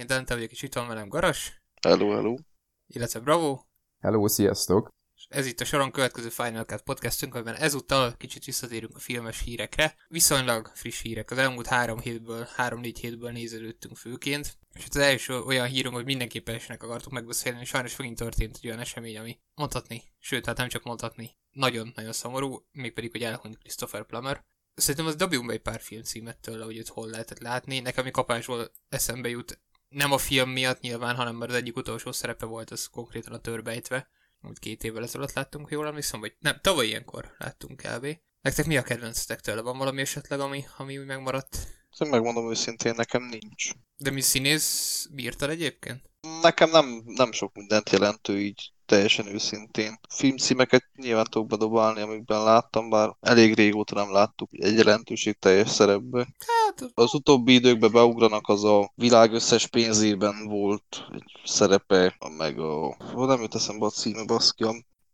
Én Dante vagyok, és itt van velem Garas. Hello, hello. Illetve Bravo. Hello, sziasztok. És ez itt a soron következő Final Cut podcastünk, amiben ezúttal kicsit visszatérünk a filmes hírekre. Viszonylag friss hírek. Az elmúlt három hétből, három-négy hétből nézelődtünk főként. És az első olyan hírunk, hogy mindenképpen esnek akartuk megbeszélni, és sajnos megint történt egy olyan esemény, ami mondhatni, sőt, hát nem csak mondhatni, nagyon-nagyon szomorú, mégpedig, hogy elhunyt Christopher Plummer. Szerintem az dobjunk be egy pár filmcímet tőle, hogy őt hol lehetett látni. Nekem, ami kapásból eszembe jut, nem a film miatt nyilván, hanem mert az egyik utolsó szerepe volt, az konkrétan a törbejtve. Úgy két évvel ezelőtt láttunk, ha jól emlékszem, vagy nem, tavaly ilyenkor láttunk kb. Nektek mi a kedvencetek tőle? Van valami esetleg, ami, ami úgy megmaradt? Én megmondom őszintén, nekem nincs. De mi színész bírtad egyébként? Nekem nem, nem sok mindent jelentő így teljesen őszintén. Filmcímeket nyilván tudok bedobálni, amikben láttam, bár elég régóta nem láttuk egy jelentőség teljes szerepbe. Hát, Az utóbbi időkben beugranak, az a világ összes pénzében volt egy szerepe, meg a... Hol nem jut eszembe a címe, baszki,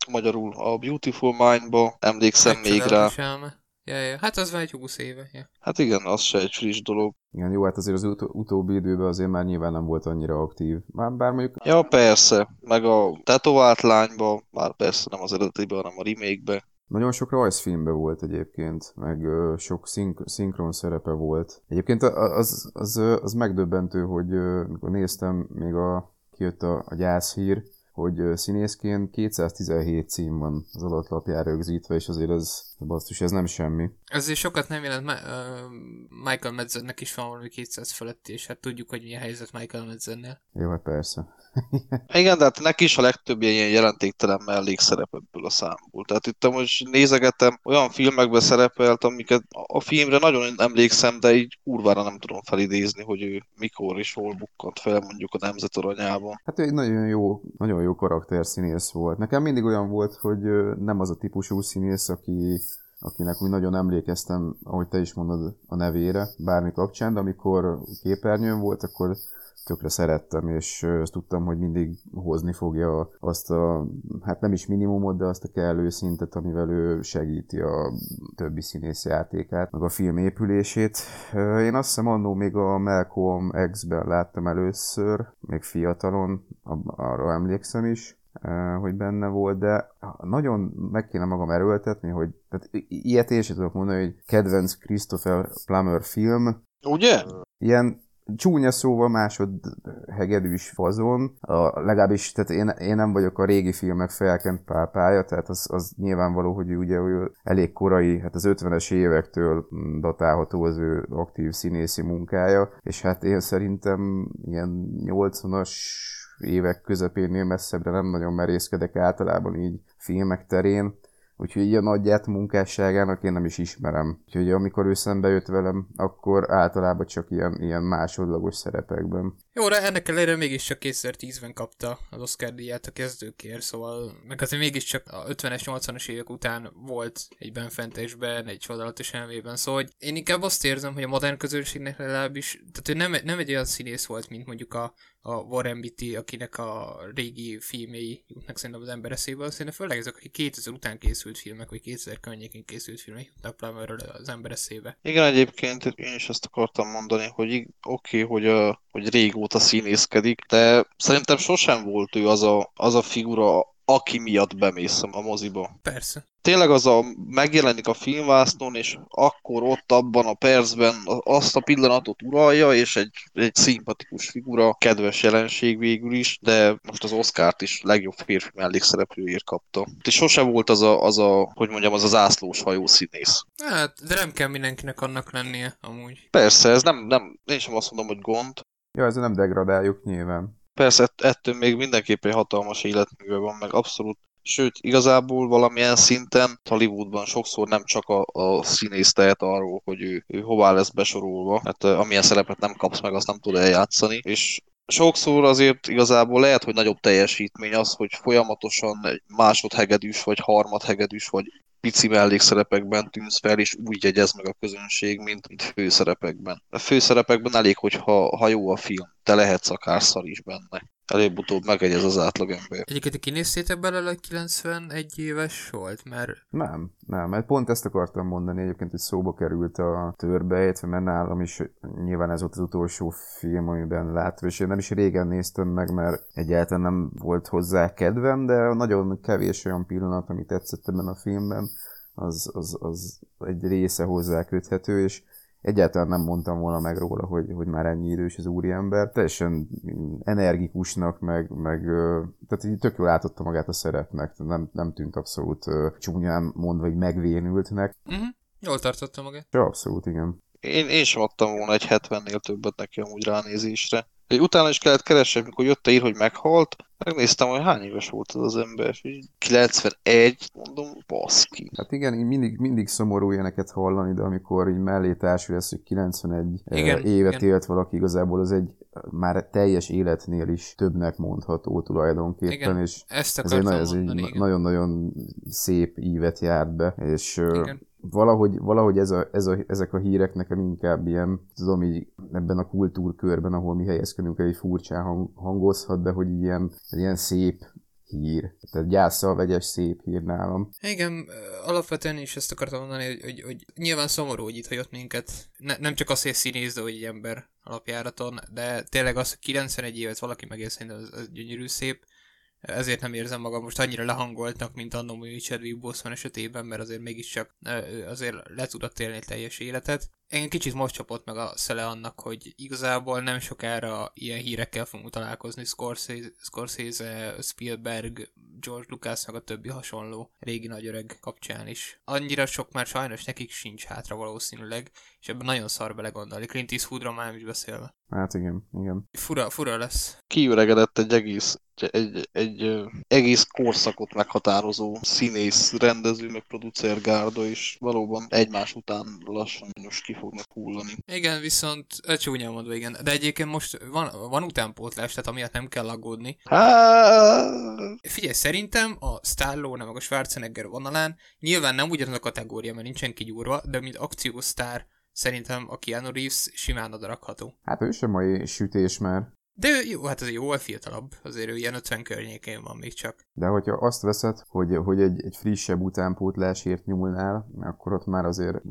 magyarul a Beautiful Mind-ba emlékszem még rá. elme. Ja, ja. Hát az van egy 20 éve. Ja. Hát igen, az se egy friss dolog. Igen, jó, hát azért az ut- utóbbi időben azért már nyilván nem volt annyira aktív. Már bár mondjuk Ja, persze, meg a tetovált lányba, már persze nem az eredetiben, hanem a remake-be. nagyon sok rajzfilmbe volt egyébként, meg ö, sok szink- szinkron szerepe volt. Egyébként az, az, ö, az megdöbbentő, hogy ö, mikor néztem, még a, kijött a, a gyászhír, hogy színészként 217 cím van az adatlapjára rögzítve, és azért ez, basszus, ez nem semmi. Ezért sokat nem jelent, Ma- Michael Madsennek is van valami 200 fölött, és hát tudjuk, hogy mi a helyzet Michael Madsennél. Jó, hát persze. Igen, de hát neki is a legtöbb ilyen jelentéktelen mellékszerep ebből a számból. Tehát itt most nézegetem, olyan filmekben szerepelt, amiket a filmre nagyon emlékszem, de így kurvára nem tudom felidézni, hogy ő mikor és hol bukkant fel mondjuk a Nemzet Aranyában. Hát ő egy nagyon jó, nagyon jó karakterszínész volt. Nekem mindig olyan volt, hogy nem az a típusú színész, aki, akinek úgy nagyon emlékeztem, ahogy te is mondod, a nevére, bármi kapcsán, de amikor képernyőn volt, akkor tökre szerettem, és azt tudtam, hogy mindig hozni fogja azt a, hát nem is minimumot, de azt a kellő szintet, amivel ő segíti a többi színész játékát, meg a film épülését. Én azt hiszem annó még a Malcolm X-ben láttam először, még fiatalon, arra emlékszem is, hogy benne volt, de nagyon meg kéne magam erőltetni, hogy tehát ilyet én sem tudok mondani, hogy kedvenc Christopher Plummer film, Ugye? ilyen csúnya szóval másod hegedűs fazon, a, legalábbis tehát én, én nem vagyok a régi filmek felkent pápája, tehát az, az nyilvánvaló, hogy ő ugye ő elég korai, hát az 50-es évektől datálható az ő aktív színészi munkája, és hát én szerintem ilyen 80-as évek közepénél messzebbre nem nagyon merészkedek általában így filmek terén, Úgyhogy így a nagyját munkásságának én nem is ismerem. Úgyhogy amikor ő szembe jött velem, akkor általában csak ilyen, ilyen másodlagos szerepekben. Jó, de ennek ellenére mégiscsak 2010-ben kapta az Oscar díját a kezdőkért, szóval meg azért mégiscsak a 50-es, 80-as évek után volt egy benfentésben, egy csodálatos elmében, szóval hogy én inkább azt érzem, hogy a modern közönségnek legalábbis, tehát ő nem, nem egy olyan színész volt, mint mondjuk a, a Warren Beatty, akinek a régi filmjei jutnak szerintem az ember eszébe, szerintem főleg ezek, akik 2000 után készült filmek, vagy 2000 környékén készült filmek jutnak Plummerről az ember eszébe. Igen, egyébként én is ezt akartam mondani, hogy oké, okay, hogy, a, hogy régóta színészkedik, de szerintem sosem volt ő az a, az a figura, aki miatt bemész a moziba. Persze. Tényleg az a megjelenik a filmvásznon, és akkor ott abban a percben azt a pillanatot uralja, és egy, egy szimpatikus figura, kedves jelenség végül is, de most az Oscárt is legjobb férfi mellékszereplőért kapta. És sose volt az a, az a, hogy mondjam, az az ászlós hajó színész. Hát, de nem kell mindenkinek annak lennie, amúgy. Persze, ez nem, nem, én sem azt mondom, hogy gond. Ja, ezzel nem degradáljuk nyilván. Persze, ett- ettől még mindenképpen hatalmas életműve van, meg abszolút Sőt, igazából valamilyen szinten Hollywoodban sokszor nem csak a, a színész tehet arról, hogy ő, ő hová lesz besorolva, mert uh, amilyen szerepet nem kapsz meg, azt nem tud eljátszani, és sokszor azért igazából lehet, hogy nagyobb teljesítmény az, hogy folyamatosan egy másodhegedűs, vagy harmadhegedűs, vagy pici mellékszerepekben tűnsz fel, és úgy jegyez meg a közönség, mint, mint főszerepekben. A főszerepekben elég, hogyha ha jó a film, te lehetsz akár szar is benne. előbb-utóbb megegyez az átlagember. Egyébként kinéztétek belőle, hogy 91 éves volt? Mert Nem, nem, mert pont ezt akartam mondani egyébként, hogy szóba került a törbe, illetve mert nálam is nyilván ez volt az utolsó film, amiben látva, és én nem is régen néztem meg, mert egyáltalán nem volt hozzá kedvem, de nagyon kevés olyan pillanat, ami tetszett ebben a filmben, az, az, az egy része hozzá köthető, és egyáltalán nem mondtam volna meg róla, hogy, hogy már ennyi idős az úriember. Teljesen energikusnak, meg, meg tehát így tök jól átotta magát a szerepnek, nem, nem tűnt abszolút csúnyán mondva, hogy megvénültnek. uh-huh. jól tartotta magát. De abszolút, igen. Én, én sem adtam volna egy 70-nél többet neki amúgy ránézésre. Egy utána is kellett keresni, amikor jött a ír, hogy meghalt, megnéztem, hogy hány éves volt az az ember, és így 91, mondom, baszki. Hát igen, így mindig, mindig szomorú ilyeneket hallani, de amikor így mellé társul lesz, hogy 91 Igen, igen, évet igen. élt valaki, igazából az egy már teljes életnél is többnek mondható tulajdonképpen, Igen, és Ezt ez egy, akartam na- ez egy nagyon-nagyon szép ívet járt be, és Igen. Valahogy, valahogy ez a, ez a, ezek a hírek nekem inkább ilyen, tudom így ebben a kultúrkörben, ahol mi helyezkedünk, egy furcsán hang, hangozhat, de hogy ilyen, ilyen szép hír. Tehát gyászsal vegyes szép hír nálam. Igen, alapvetően is ezt akartam mondani, hogy, hogy, hogy nyilván szomorú, hogy itt hagyott minket. Ne, nem csak az, hogy színész, de hogy egy ember alapjáraton, de tényleg az, hogy 91 évet valaki megél, szerintem az, az gyönyörű szép. Ezért nem érzem magam most annyira lehangoltnak, mint annó Chadwick Boseman esetében, mert azért mégiscsak azért le tudott élni teljes életet. Engem kicsit most csapott meg a szele annak, hogy igazából nem sokára ilyen hírekkel fogunk találkozni Scorsese, Scorsese Spielberg, George Lucas, meg a többi hasonló régi nagyöreg kapcsán is. Annyira sok már sajnos nekik sincs hátra valószínűleg, és ebben nagyon szar belegondolni. Clint Eastwoodra már nem is beszélve. Hát igen, igen. Fura, fura lesz. Kiüregedett egy egész, egy, egy, ö, egész korszakot meghatározó színész, rendező, meg producer gárda, és valóban egymás után lassan most ki fognak hullani. Igen, viszont csúnyán mondva, igen. De egyébként most van, van utánpótlás, tehát amiatt nem kell aggódni. Hát, Figyelj, szerintem a Stallone meg a Schwarzenegger vonalán nyilván nem ugyanaz a kategória, mert nincsen kigyúrva, de mint akciósztár szerintem a Keanu Reeves simán odarakható. Hát ő sem mai sütés már. De ő, jó, hát azért jóval fiatalabb, azért ő ilyen 50 környékén van még csak. De hogyha azt veszed, hogy, hogy egy, egy frissebb utánpótlásért nyúlnál, akkor ott már azért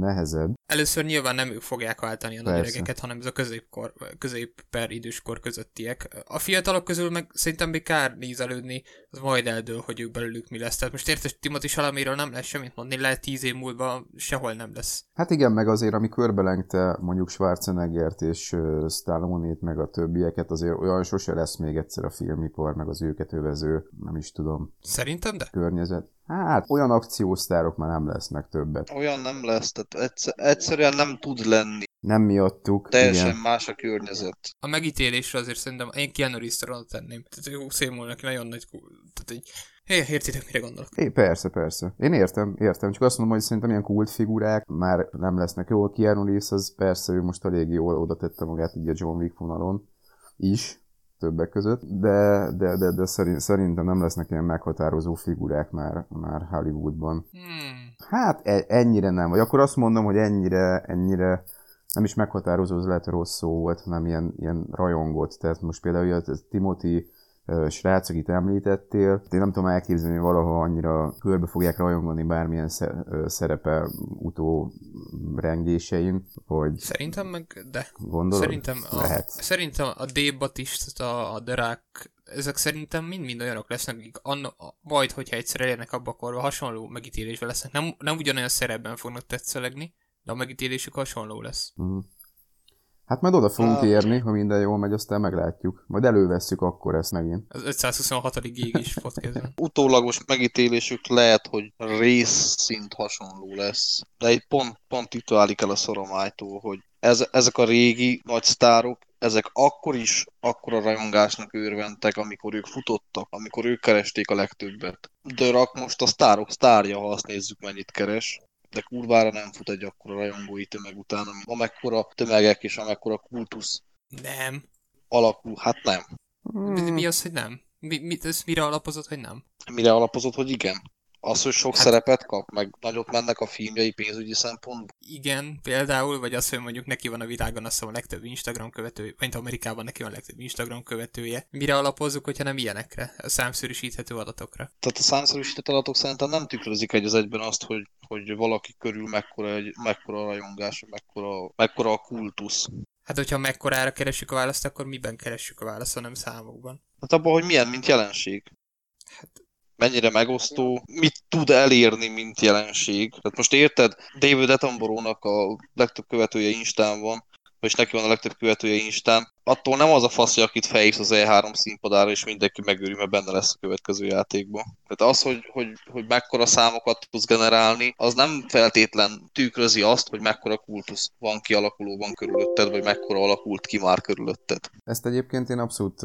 nehezebb. Először nyilván nem ők fogják váltani a nagy hanem ez a középkor, közép per időskor közöttiek. A fiatalok közül meg szerintem még kár nézelődni, az majd eldől, hogy ők belőlük mi lesz. Tehát most érted, Timothy Salaméről nem lesz semmit mondani, lehet tíz év múlva sehol nem lesz. Hát igen, meg azért, ami körbelengte mondjuk Schwarzeneggert és Stallone-ét, meg a többieket, azért olyan sose lesz még egyszer a filmipar, meg az őket övező, nem is tudom, Szerintem de? környezet. Hát olyan akciósztárok már nem lesznek többet. olyan nem lesz, tehát egyszer, egyszerűen nem tud lenni. Nem miattuk, Teljesen igen. más a környezet. A megítélésre azért szerintem én Keanu Reeves-re oda tenném. Tehát jó szémul neki nagyon nagy... Tehát egy... Hé, értitek, mire gondolok? É, persze, persze. Én értem, értem. Csak azt mondom, hogy szerintem ilyen kultfigurák már nem lesznek. Jó, a Keanu Reeves az persze, ő most elég jól oda tette magát így a John Wick vonalon is, többek között, de, de, de, de szerint, szerintem nem lesznek ilyen meghatározó figurák már, már Hollywoodban. Hmm. Hát e- ennyire nem, vagy akkor azt mondom, hogy ennyire, ennyire nem is meghatározó, az lehet rossz szó volt, hanem ilyen, ilyen rajongott. Tehát most például a Timothy srác, akit említettél, én nem tudom elképzelni, hogy valaha annyira körbe fogják rajongani bármilyen szerepe utó rengésein, hogy Szerintem meg de. gondolod? Szerintem a, Lehet. szerintem a Dave Batista, a Rock, ezek szerintem mind-mind olyanok lesznek, akik anno, a- majd, hogyha egyszer elérnek abba a korba, hasonló megítélésben lesznek. Nem, nem ugyanolyan szerepben fognak tetszelegni, de a megítélésük hasonló lesz. Mhm. Hát majd oda fogunk Hát. érni, ha minden jól megy, aztán meglátjuk. Majd elővesszük akkor ezt megint. Az 526. gig is podcastben. Utólagos megítélésük lehet, hogy részszint hasonló lesz. De itt pont, pont itt válik el a szoromájtól, hogy ez, ezek a régi nagy sztárok, ezek akkor is akkora rajongásnak örventek, amikor ők futottak, amikor ők keresték a legtöbbet. De Rock most a sztárok sztárja, ha azt nézzük, mennyit keres. De kurvára nem fut egy akkora rajongói tömeg után, amekkora tömegek és amekkora kultusz Nem. alakul. Hát nem. Mi, mi az, hogy nem? Mi, mi, ez mire alapozott, hogy nem? Mire alapozott, hogy igen? Az, hogy sok Hát- szerepet kap, meg nagyot mennek a filmjei pénzügyi szempontból. Igen, például, vagy az, hogy mondjuk neki van a világon azt a legtöbb Instagram követője, vagy Amerikában neki van a legtöbb Instagram követője. Mire alapozzuk, hogyha nem ilyenekre, a számszerűsíthető adatokra? Tehát a számszerűsített adatok szerintem nem tükrözik egy az egyben azt, hogy, hogy valaki körül mekkora, egy, mekkora a rajongás, mekkora, mekkora a kultusz. Hát, hogyha mekkorára keressük a választ, akkor miben keressük a választ, hanem számokban. Hát abban, hogy milyen, mint jelenség. Hát, mennyire megosztó, mit tud elérni, mint jelenség. Tehát most érted, David Attenborough-nak a legtöbb követője Instán van, és neki van a legtöbb követője Instán, attól nem az a fasz, hogy akit felhívsz az E3 színpadára, és mindenki megőri, mert benne lesz a következő játékban. Tehát az, hogy, hogy, hogy mekkora számokat tudsz generálni, az nem feltétlen tükrözi azt, hogy mekkora kultusz van kialakulóban körülötted, vagy mekkora alakult ki már körülötted. Ezt egyébként én abszolút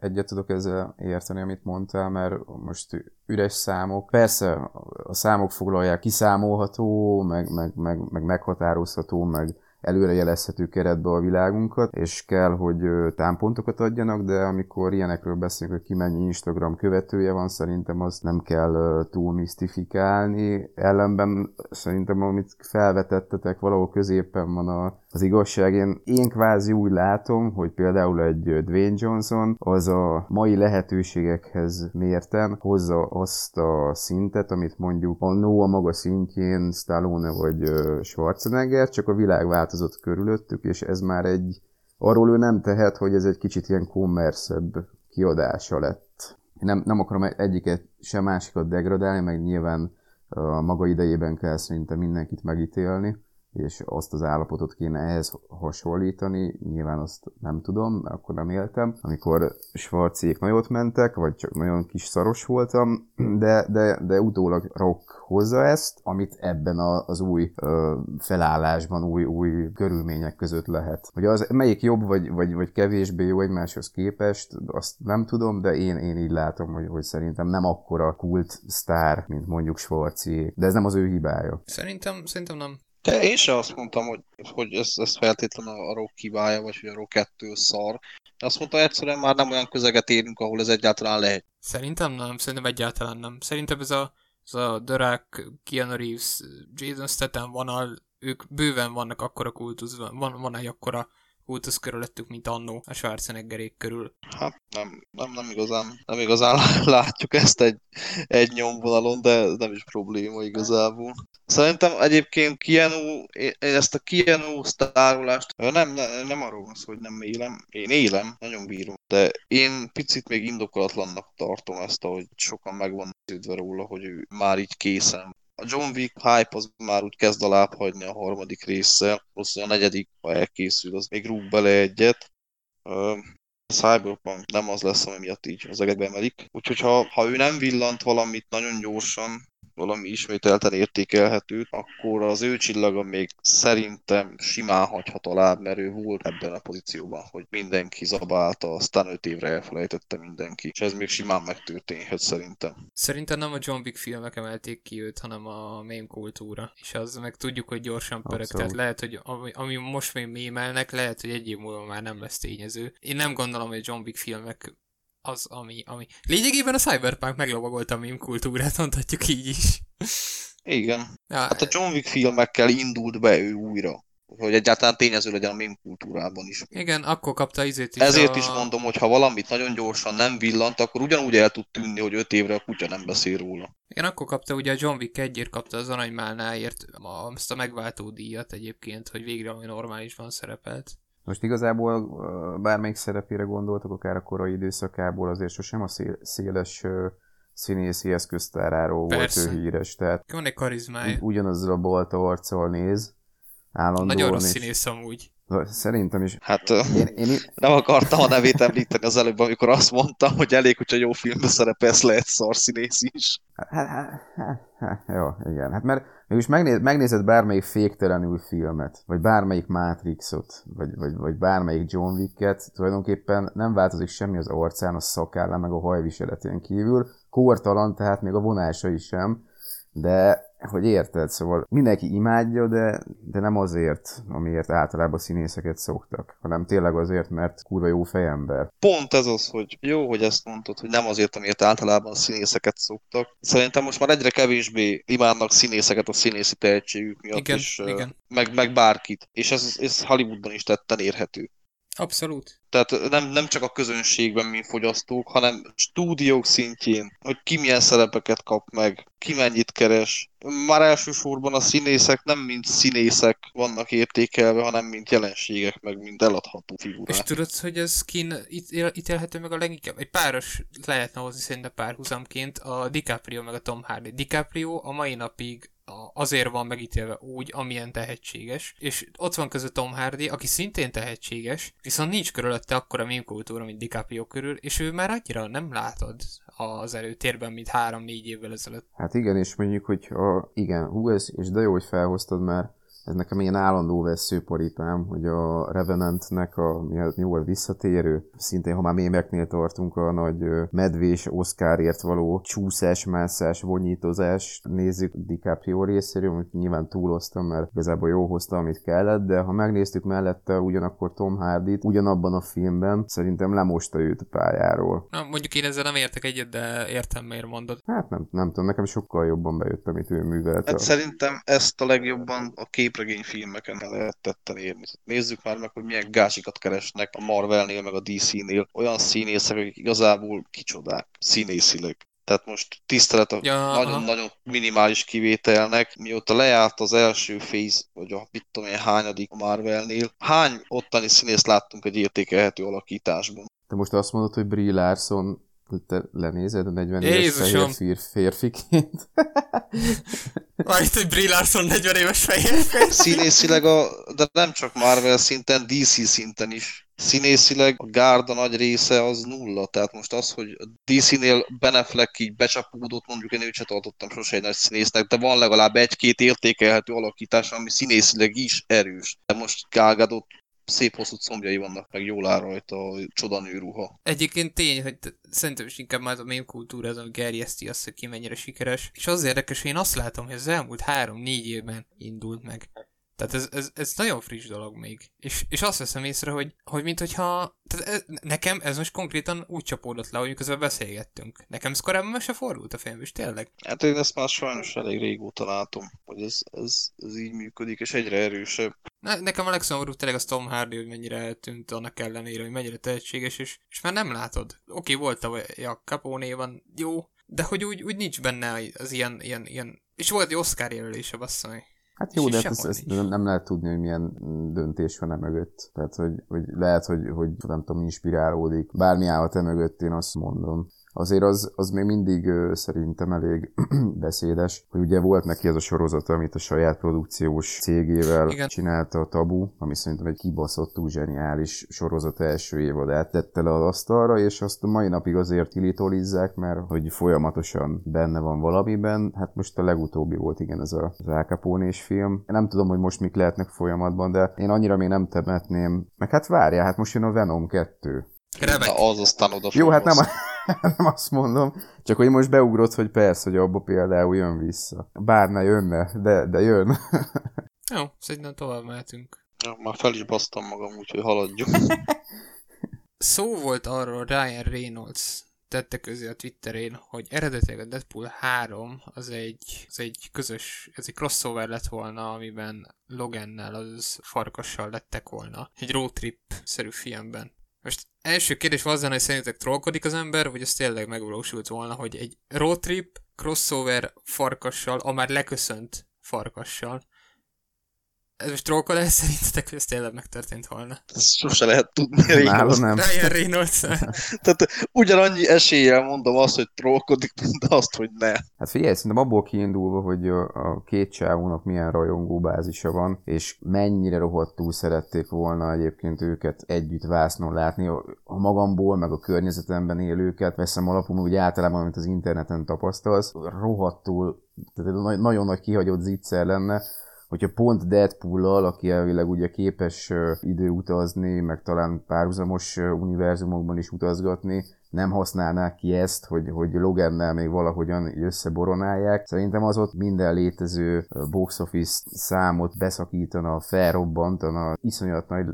egyet tudok ezzel érteni, amit mondtál, mert most üres számok. Persze a számok foglalják kiszámolható, meg, meg, meg, meg meghatározható, meg előrejelezhető keretbe a világunkat, és kell, hogy támpontokat adjanak, de amikor ilyenekről beszélünk, hogy ki mennyi Instagram követője van, szerintem azt nem kell túl misztifikálni. Ellenben szerintem, amit felvetettetek, valahol középen van a, az igazság. Én, én kvázi úgy látom, hogy például egy Dwayne Johnson az a mai lehetőségekhez mérten hozza azt a szintet, amit mondjuk a a maga szintjén Stallone vagy Schwarzenegger, csak a világ változott körülöttük, és ez már egy, arról ő nem tehet, hogy ez egy kicsit ilyen kommerszebb kiadása lett. Nem, nem akarom egyiket sem másikat degradálni, meg nyilván a maga idejében kell szerintem mindenkit megítélni, és azt az állapotot kéne ehhez hasonlítani, nyilván azt nem tudom, mert akkor nem éltem, amikor Schwarzék nagyot mentek, vagy csak nagyon kis szaros voltam, de, de, de utólag rock hozza ezt, amit ebben a, az új ö, felállásban, új, új körülmények között lehet. Hogy az melyik jobb, vagy, vagy, vagy kevésbé jó egymáshoz képest, azt nem tudom, de én, én így látom, hogy, hogy szerintem nem akkora kult sztár, mint mondjuk Schwarzi, de ez nem az ő hibája. Szerintem, szerintem nem. De én sem azt mondtam, hogy, hogy ez, ez feltétlenül a Rock hibája, vagy hogy a Rock 2 szar. De azt mondta, egyszerűen már nem olyan közeget érünk, ahol ez egyáltalán lehet. Szerintem nem, szerintem egyáltalán nem. Szerintem ez a, ez a Rock, Keanu Reeves, Jason Statham vonal, ők bőven vannak akkora kultuszban, van, van egy akkora kultusz körülöttük, mint annó a Schwarzeneggerék körül. Hát nem, nem, nem igazán, nem igazán látjuk ezt egy, egy nyomvonalon, de ez nem is probléma igazából. Szerintem egyébként én ezt a Keanu sztárolást, nem, nem, nem arról van szó, hogy nem élem, én élem, nagyon bírom, de én picit még indokolatlannak tartom ezt, hogy sokan meg van róla, hogy ő már így készen a John Wick hype az már úgy kezd alább hagyni a harmadik résszel, plusz a negyedik, ha elkészül, az még rúg bele egyet. A Cyberpunk nem az lesz, ami miatt így az egekbe emelik. Úgyhogy ha, ha ő nem villant valamit nagyon gyorsan, valami ismételten értékelhetőt, akkor az ő csillaga még szerintem simán hagyhat alább, mert ő volt ebben a pozícióban, hogy mindenki zabálta, aztán öt évre elfelejtette mindenki, és ez még simán megtörténhet szerintem. Szerintem nem a John Wick filmek emelték ki őt, hanem a meme kultúra. És az meg tudjuk, hogy gyorsan pörög, Abszolút. tehát lehet, hogy ami, ami most még mémelnek, lehet, hogy egy év múlva már nem lesz tényező. Én nem gondolom, hogy a John Wick filmek az, ami, ami... Lényegében a Cyberpunk meglovagolta a meme kultúrát, mondhatjuk így is. Igen. Ja, Hát a John Wick filmekkel indult be ő újra, hogy egyáltalán tényező legyen a mém kultúrában is. igen, akkor kapta izét is Ezért a... is mondom, hogy ha valamit nagyon gyorsan nem villant, akkor ugyanúgy el tud tűnni, hogy öt évre a kutya nem beszél róla. Igen, akkor kapta, ugye a John Wick egyért kapta az aranymálnáért azt a megváltó díjat egyébként, hogy végre ami normálisban szerepelt. Most igazából bármelyik szerepére gondoltok, akár a korai időszakából, azért sosem a szél, széles színészi eszköztáráról Persze. volt ő híres, tehát Van egy karizmája. ugy- ugyanazzal a balta arccal néz, állandóan. Nagyon rossz és- színész amúgy. Szerintem is. Hát ö, Én, én, nem akartam a nevét említeni az előbb, amikor azt mondtam, hogy elég, hogyha jó filmbe szerepelsz, lehet szarszínész is. Hát, hát, hát, hát, jó, igen. Hát mert mégis megnéz, megnézed bármelyik féktelenül filmet, vagy bármelyik Matrixot, vagy, vagy, vagy bármelyik John Wicket, tulajdonképpen nem változik semmi az arcán, a szakállán, meg a hajviseletén kívül. Kórtalan, tehát még a vonásai sem, de hogy érted, szóval mindenki imádja, de, de nem azért, amiért általában színészeket szoktak, hanem tényleg azért, mert kurva jó fejember. Pont ez az, hogy jó, hogy ezt mondtad, hogy nem azért, amiért általában színészeket szoktak. Szerintem most már egyre kevésbé imádnak színészeket a színészi tehetségük miatt, Igen, és, igen. Meg, meg bárkit. És ez, ez Hollywoodban is tetten érhető. Abszolút. Tehát nem, nem csak a közönségben, mint fogyasztók, hanem stúdiók szintjén, hogy ki milyen szerepeket kap meg, ki mennyit keres. Már elsősorban a színészek nem mint színészek vannak értékelve, hanem mint jelenségek, meg mint eladható És figurák. tudod, hogy ez kin ítél, ítélhető meg a leginkább? Egy páros lehetne hozni szerintem párhuzamként a DiCaprio meg a Tom Hardy. DiCaprio a mai napig azért van megítélve úgy, amilyen tehetséges, és ott van között Tom Hardy, aki szintén tehetséges, viszont nincs körülötte akkora meme kultúra, mint DiCaprio körül, és ő már annyira nem látod az előtérben, mint három-négy évvel ezelőtt. Hát igen, és mondjuk, hogy a, igen, hú, ez, és de jó, hogy felhoztad, mert ez nekem ilyen állandó veszőparipám, hogy a Revenantnek a, mi, a- mi volt visszatérő, szintén ha már mémeknél tartunk, a nagy medvés Oscarért való csúszás, mászás, vonyítozás nézzük DiCaprio részéről, amit nyilván túloztam, mert igazából jó hozta, amit kellett, de ha megnéztük mellette ugyanakkor Tom Hardy-t, ugyanabban a filmben, szerintem lemosta őt a pályáról. Na, mondjuk én ezzel nem értek egyet, de értem, miért mondod. Hát nem, nem tudom, nekem sokkal jobban bejött, amit ő művelt. Hát a- szerintem ezt a legjobban a képregényfilmeken lehet tetten érni. Nézzük már meg, hogy milyen gásikat keresnek a Marvelnél, meg a DC-nél. Olyan színészek, akik igazából kicsodák színészileg. Tehát most tisztelet a Ja, nagyon-nagyon minimális kivételnek, mióta lejárt az első phase, vagy a mit tudom én hányadik a Marvelnél, hány ottani színészt láttunk egy értékelhető alakításban? Te most azt mondod, hogy Brie Larson te lenézed a 40 éves Jézusom! fehér fír, férfiként? Itt egy Brie Larson 40 éves fehér Színészileg, a, de nem csak Marvel szinten, DC szinten is. Színészileg a gárda nagy része az nulla, tehát most az, hogy DC-nél Ben Affleck így becsapódott, mondjuk én őt se tartottam sose egy nagy színésznek, de van legalább egy-két értékelhető alakítás, ami színészileg is erős. De most Gal Gadot szép hosszú combjai vannak, meg jól áll rajta a csodanő ruha. Egyébként tény, hogy szerintem is inkább már a meme kultúra az, ami gerjeszti azt, hogy ki mennyire sikeres. És az érdekes, hogy én azt látom, hogy az elmúlt három-négy évben indult meg. Tehát ez, ez, ez nagyon friss dolog még. És, és azt veszem észre, hogy, hogy mint hogyha... Tehát ez, nekem ez most konkrétan úgy csapódott le, hogy miközben beszélgettünk. Nekem ez korábban se fordult a film, és tényleg. Hát én ezt már sajnos elég régóta látom, hogy ez, ez, ez így működik, és egyre erősebb. Ne, nekem a legszomorúbb tényleg az Tom Hardy, hogy mennyire eltűnt annak ellenére, hogy mennyire tehetséges, és, és már nem látod. Oké, volt tavaly a Capone van, jó, de hogy úgy, úgy nincs benne az ilyen, ilyen, ilyen... És volt egy Oscar jelölése, basszony. Hát jó, de hát ezt, ezt nem, nem lehet tudni, hogy milyen döntés van e mögött. Tehát, hogy, hogy lehet, hogy, hogy nem tudom, inspirálódik. Bármi állhat e mögött, én azt mondom. Azért az, az még mindig szerintem elég beszédes, hogy ugye volt neki ez a sorozata, amit a saját produkciós cégével Igen. csinálta a Tabu, ami szerintem egy kibaszottul zseniális sorozat első évadát tette le az asztalra, és azt a mai napig azért tilitolizzák, mert hogy folyamatosan benne van valamiben. Hát most a legutóbbi volt igen ez a, az Al Capone-s film. Nem tudom, hogy most mik lehetnek folyamatban, de én annyira még nem temetném. Meg hát várjál, hát most jön a Venom 2. Remek. Na az aztán oda Jó, hát nem. nem azt mondom, csak hogy most beugrott, hogy persze, hogy abba például jön vissza. Bár ne jönne, de, de jön. Jó, szerintem tovább mehetünk. Ja, már fel is basztam magam, úgyhogy haladjuk. Szó volt arról Ryan Reynolds tette közé a Twitterén, hogy eredetileg a Deadpool 3 az egy, az egy közös, ez egy crossover lett volna, amiben Logannel, az farkassal lettek volna. Egy road trip-szerű filmben. Most első kérdés az lenne, hogy szerintetek trollkodik az ember, vagy ez tényleg megvalósult volna, hogy egy road trip, crossover farkassal, a már leköszönt farkassal. Ez most trollkodás szerintetek, hogy ez tényleg megtörtént volna? Ezt sose lehet tudni. Reynolds. nem. Ryan Reynolds. Tehát ugyanannyi eséllyel mondom azt, hogy trollkodik, mint azt, hogy ne. Hát figyelj, szerintem abból kiindulva, hogy a, a két csávónak milyen rajongó bázisa van, és mennyire rohadtul szerették volna egyébként őket együtt vásznon látni, a, magamból, meg a környezetemben élőket veszem alapul, úgy általában, amit az interneten tapasztalsz, rohadtul, tehát nagyon nagy kihagyott zicser lenne, hogyha pont Deadpool-lal, aki elvileg ugye képes időutazni, meg talán párhuzamos univerzumokban is utazgatni, nem használnák ki ezt, hogy, hogy Logannel még valahogyan összeboronálják. Szerintem az ott minden létező box office számot beszakítana, felrobbantana, iszonyat nagy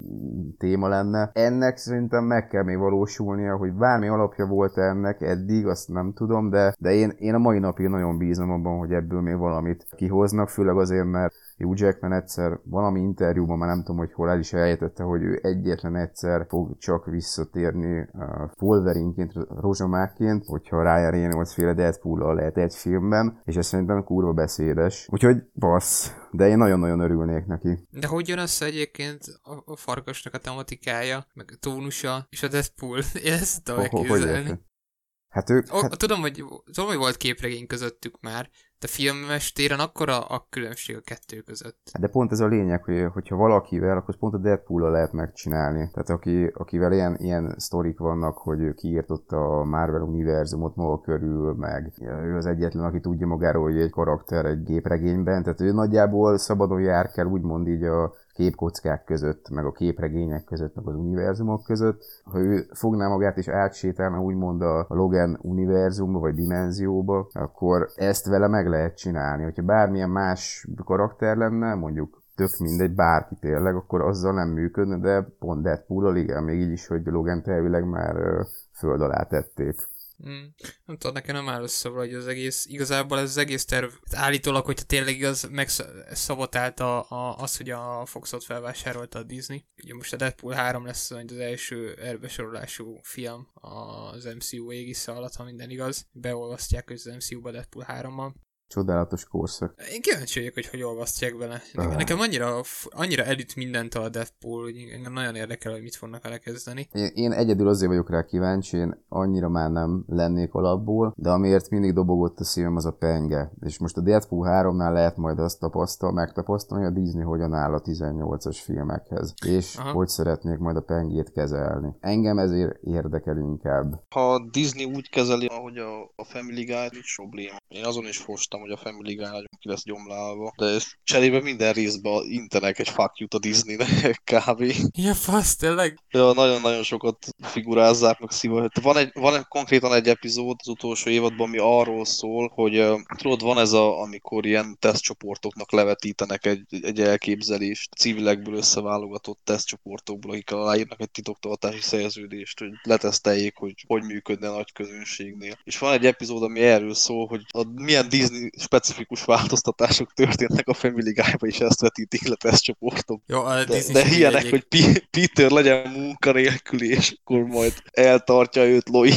téma lenne. Ennek szerintem meg kell még valósulnia, hogy bármi alapja volt ennek eddig, azt nem tudom, de, de én, én a mai napig nagyon bízom abban, hogy ebből még valamit kihoznak, főleg azért, mert Hugh Jackman egyszer valami interjúban, már nem tudom, hogy hol el is elejtette, hogy ő egyetlen egyszer fog csak visszatérni uh, Wolverineként, rozsomákként, hogyha Ryan Reynolds féle deadpool lehet egy filmben, és ez szerintem kurva beszédes. Úgyhogy bassz, de én nagyon-nagyon örülnék neki. De hogy jön össze egyébként a, a farkasnak a tematikája, meg a tónusa, és a Deadpool? Én ezt tudom elképzelni. Hát ők... Oh, hát... Tudom, hogy, tudom, hogy volt képregény közöttük már, de filmes téren akkora a különbség a kettő között. Hát de pont ez a lényeg, hogy hogyha valakivel, akkor pont a deadpool lehet megcsinálni. Tehát aki, akivel ilyen, ilyen sztorik vannak, hogy ő kiírtotta a Marvel univerzumot maga körül, meg ő az egyetlen, aki tudja magáról, hogy egy karakter egy gépregényben, tehát ő nagyjából szabadon jár kell úgymond így a képkockák között, meg a képregények között, meg az univerzumok között. Ha ő fogná magát és átsétálna úgymond a Logan univerzumba, vagy dimenzióba, akkor ezt vele meg lehet csinálni. Hogyha bármilyen más karakter lenne, mondjuk tök mindegy, bárki tényleg, akkor azzal nem működne, de pont Deadpool-al igen, még így is, hogy Logan elvileg már föld alá tették. Mm. Nem tudom, nekem nem áll össze hogy az egész, igazából ez az egész terv, állítólag, hogyha tényleg igaz, megszabotálta a, az, hogy a Foxot felvásárolta a Disney. Ugye most a Deadpool 3 lesz az első erbesorolású film az MCU égisze alatt, ha minden igaz. Beolvasztják az MCU-ba Deadpool 3-mal. Csodálatos korszak. Én kíváncsi vagyok, hogy hogy olvasztják bele. Uh. Nekem annyira, annyira elüt mindent a Deadpool, hogy engem nagyon érdekel, hogy mit fognak vele kezdeni. Én, én egyedül azért vagyok rá kíváncsi, én annyira már nem lennék alapból, de amiért mindig dobogott a szívem, az a penge. És most a Deadpool 3-nál lehet majd azt tapasztal, megtapasztalni, hogy a Disney hogyan áll a 18-as filmekhez. És Aha. hogy szeretnék majd a pengét kezelni. Engem ezért érdekel inkább. Ha a Disney úgy kezeli, ahogy a, a Family Guy, nincs probléma. Én azon is fostam hogy a Family Guy nagyon ki lesz gyomlálva, de cserébe minden részben intenek egy fuck you a Disneynek kb. Ja, fasz, tényleg? Ja, nagyon-nagyon sokat figurázzák meg szíva. Van, egy, van egy, konkrétan egy epizód az utolsó évadban, ami arról szól, hogy uh, tudod, van ez a, amikor ilyen tesztcsoportoknak levetítenek egy, egy elképzelést, civilekből összeválogatott tesztcsoportokból, akik aláírnak egy titoktartási szerződést, hogy leteszteljék, hogy hogy működne a nagy közönségnél. És van egy epizód, ami erről szól, hogy a, milyen Disney specifikus változtatások történnek a Family Guy-ba, és ezt vetítik le tesztcsoportok. Jó, a de, de ilyenek, egy... hogy P- Peter legyen munkanélküli, és akkor majd eltartja őt Lois,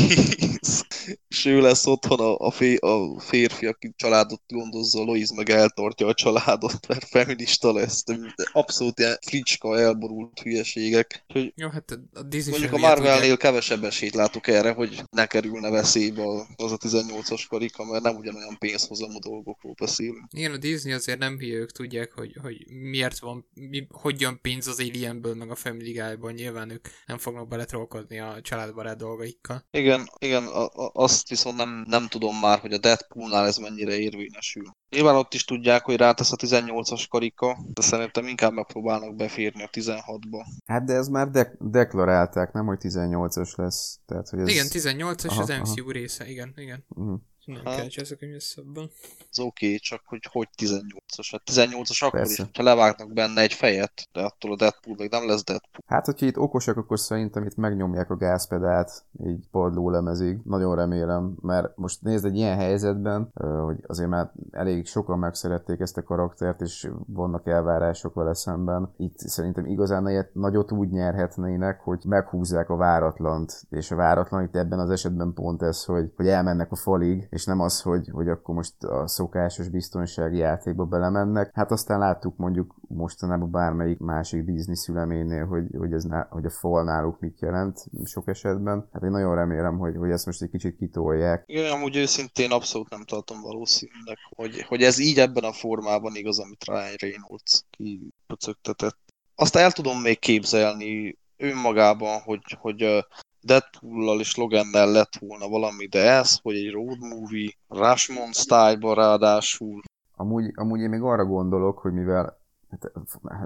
és ő lesz otthon a, a, fé, a férfi, aki családot gondozza, Lois meg eltartja a családot, mert feminista lesz. De abszolút ilyen fricska, elborult hülyeségek. Hogy Jó, hát a Disney mondjuk a Marvelnél kevesebb esélyt látok erre, hogy ne kerülne veszélybe az a 18-as karika, mert nem ugyanolyan pénzhozamú dolgokról beszélünk. Igen, a Disney azért nem hülye, ők tudják, hogy, hogy miért van, mi, hogy jön pénz az Alienből, meg a Family Guy-ból, nyilván ők nem fognak beletrolkodni a családbarát dolgaikkal. Igen, igen, a, a, azt viszont nem, nem tudom már, hogy a Deadpoolnál ez mennyire érvényesül. Nyilván ott is tudják, hogy rátesz a 18-as karika, de szerintem inkább megpróbálnak beférni a 16-ba. Hát de ez már de- deklarálták, nem, hogy 18-as lesz. Tehát, hogy ez... Igen, 18-as az MCU aha. része, igen, igen. Uh-huh. Nem hát, kell csak összebben. Az oké, okay, csak hogy hogy 18-as? Hát 18-as akkor Persze. is, ha levágnak benne egy fejet, de attól a Deadpool még nem lesz Deadpool. Hát, hogyha itt okosak, akkor szerintem itt megnyomják a gázpedált, így padló lemezig. Nagyon remélem, mert most nézd egy ilyen helyzetben, hogy azért már elég sokan megszerették ezt a karaktert, és vannak elvárások vele szemben. Itt szerintem igazán nagyot úgy nyerhetnének, hogy meghúzzák a váratlant, és a váratlan itt ebben az esetben pont ez, hogy, hogy elmennek a falig, és nem az, hogy, hogy akkor most a szokásos biztonsági játékba belemennek. Hát aztán láttuk mondjuk mostanában bármelyik másik Disney szüleménynél, hogy, hogy, ez ná, hogy a fal náluk mit jelent sok esetben. Hát én nagyon remélem, hogy, hogy ezt most egy kicsit kitolják. Igen, amúgy őszintén abszolút nem tartom valószínűleg, hogy, hogy ez így ebben a formában igaz, amit Ryan Reynolds kipöcögtetett. Azt el tudom még képzelni önmagában, hogy, hogy Deadpool-lal és Logannel lett volna valami, de ez, hogy egy road movie, Rashomon style ráadásul. Amúgy, amúgy én még arra gondolok, hogy mivel, hát,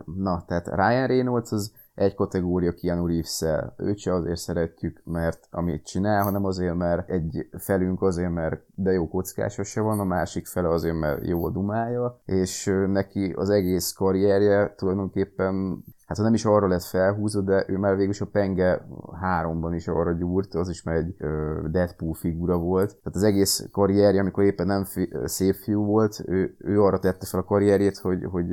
na, tehát Ryan Reynolds az egy kategória Keanu reeves Őt se azért szeretjük, mert amit csinál, hanem azért, mert egy felünk azért, mert de jó kockása se van, a másik fele azért, mert jó a dumája, és neki az egész karrierje tulajdonképpen hát ha nem is arra lett felhúzva, de ő már végül a Penge 3-ban is arra gyúrt, az is már egy Deadpool figura volt. Tehát az egész karrierje, amikor éppen nem fi, szép fiú volt, ő, ő arra tette fel a karrierjét, hogy, hogy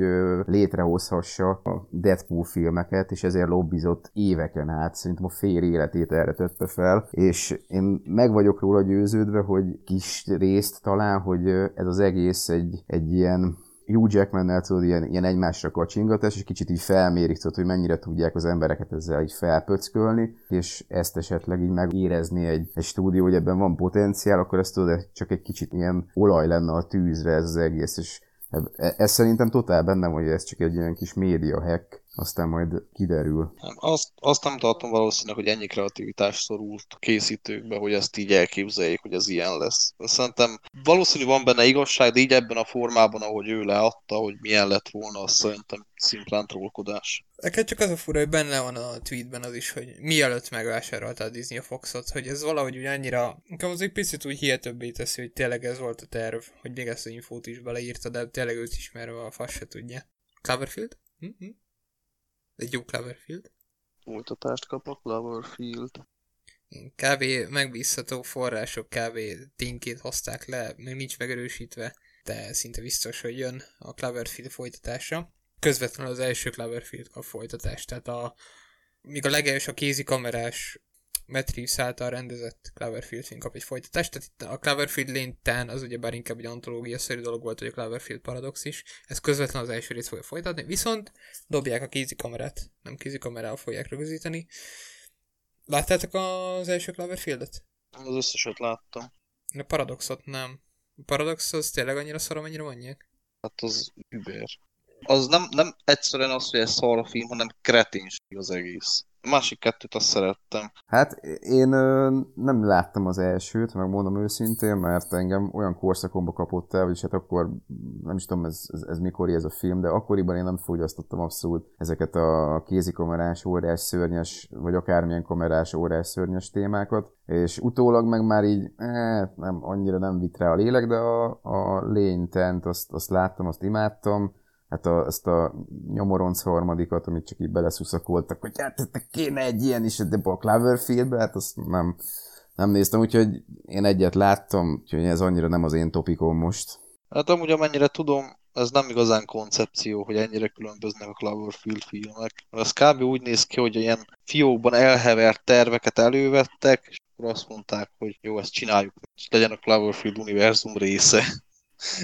létrehozhassa a Deadpool filmeket, és ezért lobbizott éveken át, szerintem a fél életét erre tette fel, és én meg vagyok róla győződve, hogy kis részt talán, hogy ez az egész egy, egy ilyen Hugh Jackman-nel tudod, ilyen, ilyen egymásra kacsingatás, és kicsit így felmérik, tudod, hogy mennyire tudják az embereket ezzel így felpöckölni, és ezt esetleg így megérezni egy, egy stúdió, hogy ebben van potenciál, akkor ezt tudod, csak egy kicsit ilyen olaj lenne a tűzre ez az egész, és ez, ez szerintem totál bennem, hogy ez csak egy ilyen kis média hack, aztán majd kiderül. Nem, azt, azt nem tartom valószínűleg, hogy ennyi kreativitás szorult a készítőkbe, hogy ezt így elképzeljék, hogy ez ilyen lesz. Szerintem valószínű van benne igazság, de így ebben a formában, ahogy ő leadta, hogy milyen lett volna, az szerintem szimplán trollkodás. Neked csak az a fura, hogy benne van a tweetben az is, hogy mielőtt megvásárolta a Disney a Foxot, hogy ez valahogy úgy annyira, inkább az egy picit úgy hihetőbbé teszi, hogy tényleg ez volt a terv, hogy még ezt a infót is beleírta, de tényleg őt ismerve a fasz se tudja. Cloverfield? Hm-hm. Egy jó Cloverfield. Újtatást kap a Cloverfield. Kb. megbízható források kb. tényként hozták le, még nincs megerősítve, de szinte biztos, hogy jön a Cloverfield folytatása. Közvetlenül az első Cloverfield a folytatást, tehát a, míg a legelső a kézi kamerás Matt Reeves által rendezett Cloverfield film kap egy folytatást, tehát itt a Cloverfield Lane az ugye bár inkább egy antológia-szerű dolog volt, hogy a Cloverfield Paradox is, ez közvetlen az első részt fogja folytatni, viszont dobják a kézi kamerát, nem kézi kamerával fogják rögzíteni. Láttátok az első Cloverfieldet? Az összeset láttam. A Paradoxot nem. A Paradox az tényleg annyira szar, amennyire mondják? Hát az über. Az nem, nem egyszerűen az, hogy egy szar film, hanem kreténség az egész. A másik kettőt azt szerettem. Hát én ö, nem láttam az elsőt, megmondom őszintén, mert engem olyan korszakomba kapott el, vagyis hát akkor nem is tudom ez, ez, ez mikor ez a film, de akkoriban én nem fogyasztottam abszolút ezeket a kézikamerás, órás, szörnyes, vagy akármilyen kamerás, órás, szörnyes témákat, és utólag meg már így, eh, nem, annyira nem vitt rá a lélek, de a, a lénytent azt, azt láttam, azt imádtam, hát a, ezt a nyomoronc harmadikat, amit csak így beleszuszakoltak, hogy hát kéne egy ilyen is, de a Cloverfieldbe, hát azt nem, nem néztem, úgyhogy én egyet láttam, úgyhogy ez annyira nem az én topikom most. Hát amúgy amennyire tudom, ez nem igazán koncepció, hogy ennyire különböznek a Cloverfield filmek. Ez kb. úgy néz ki, hogy ilyen fiókban elhevert terveket elővettek, és akkor azt mondták, hogy jó, ezt csináljuk, és legyen a Cloverfield univerzum része.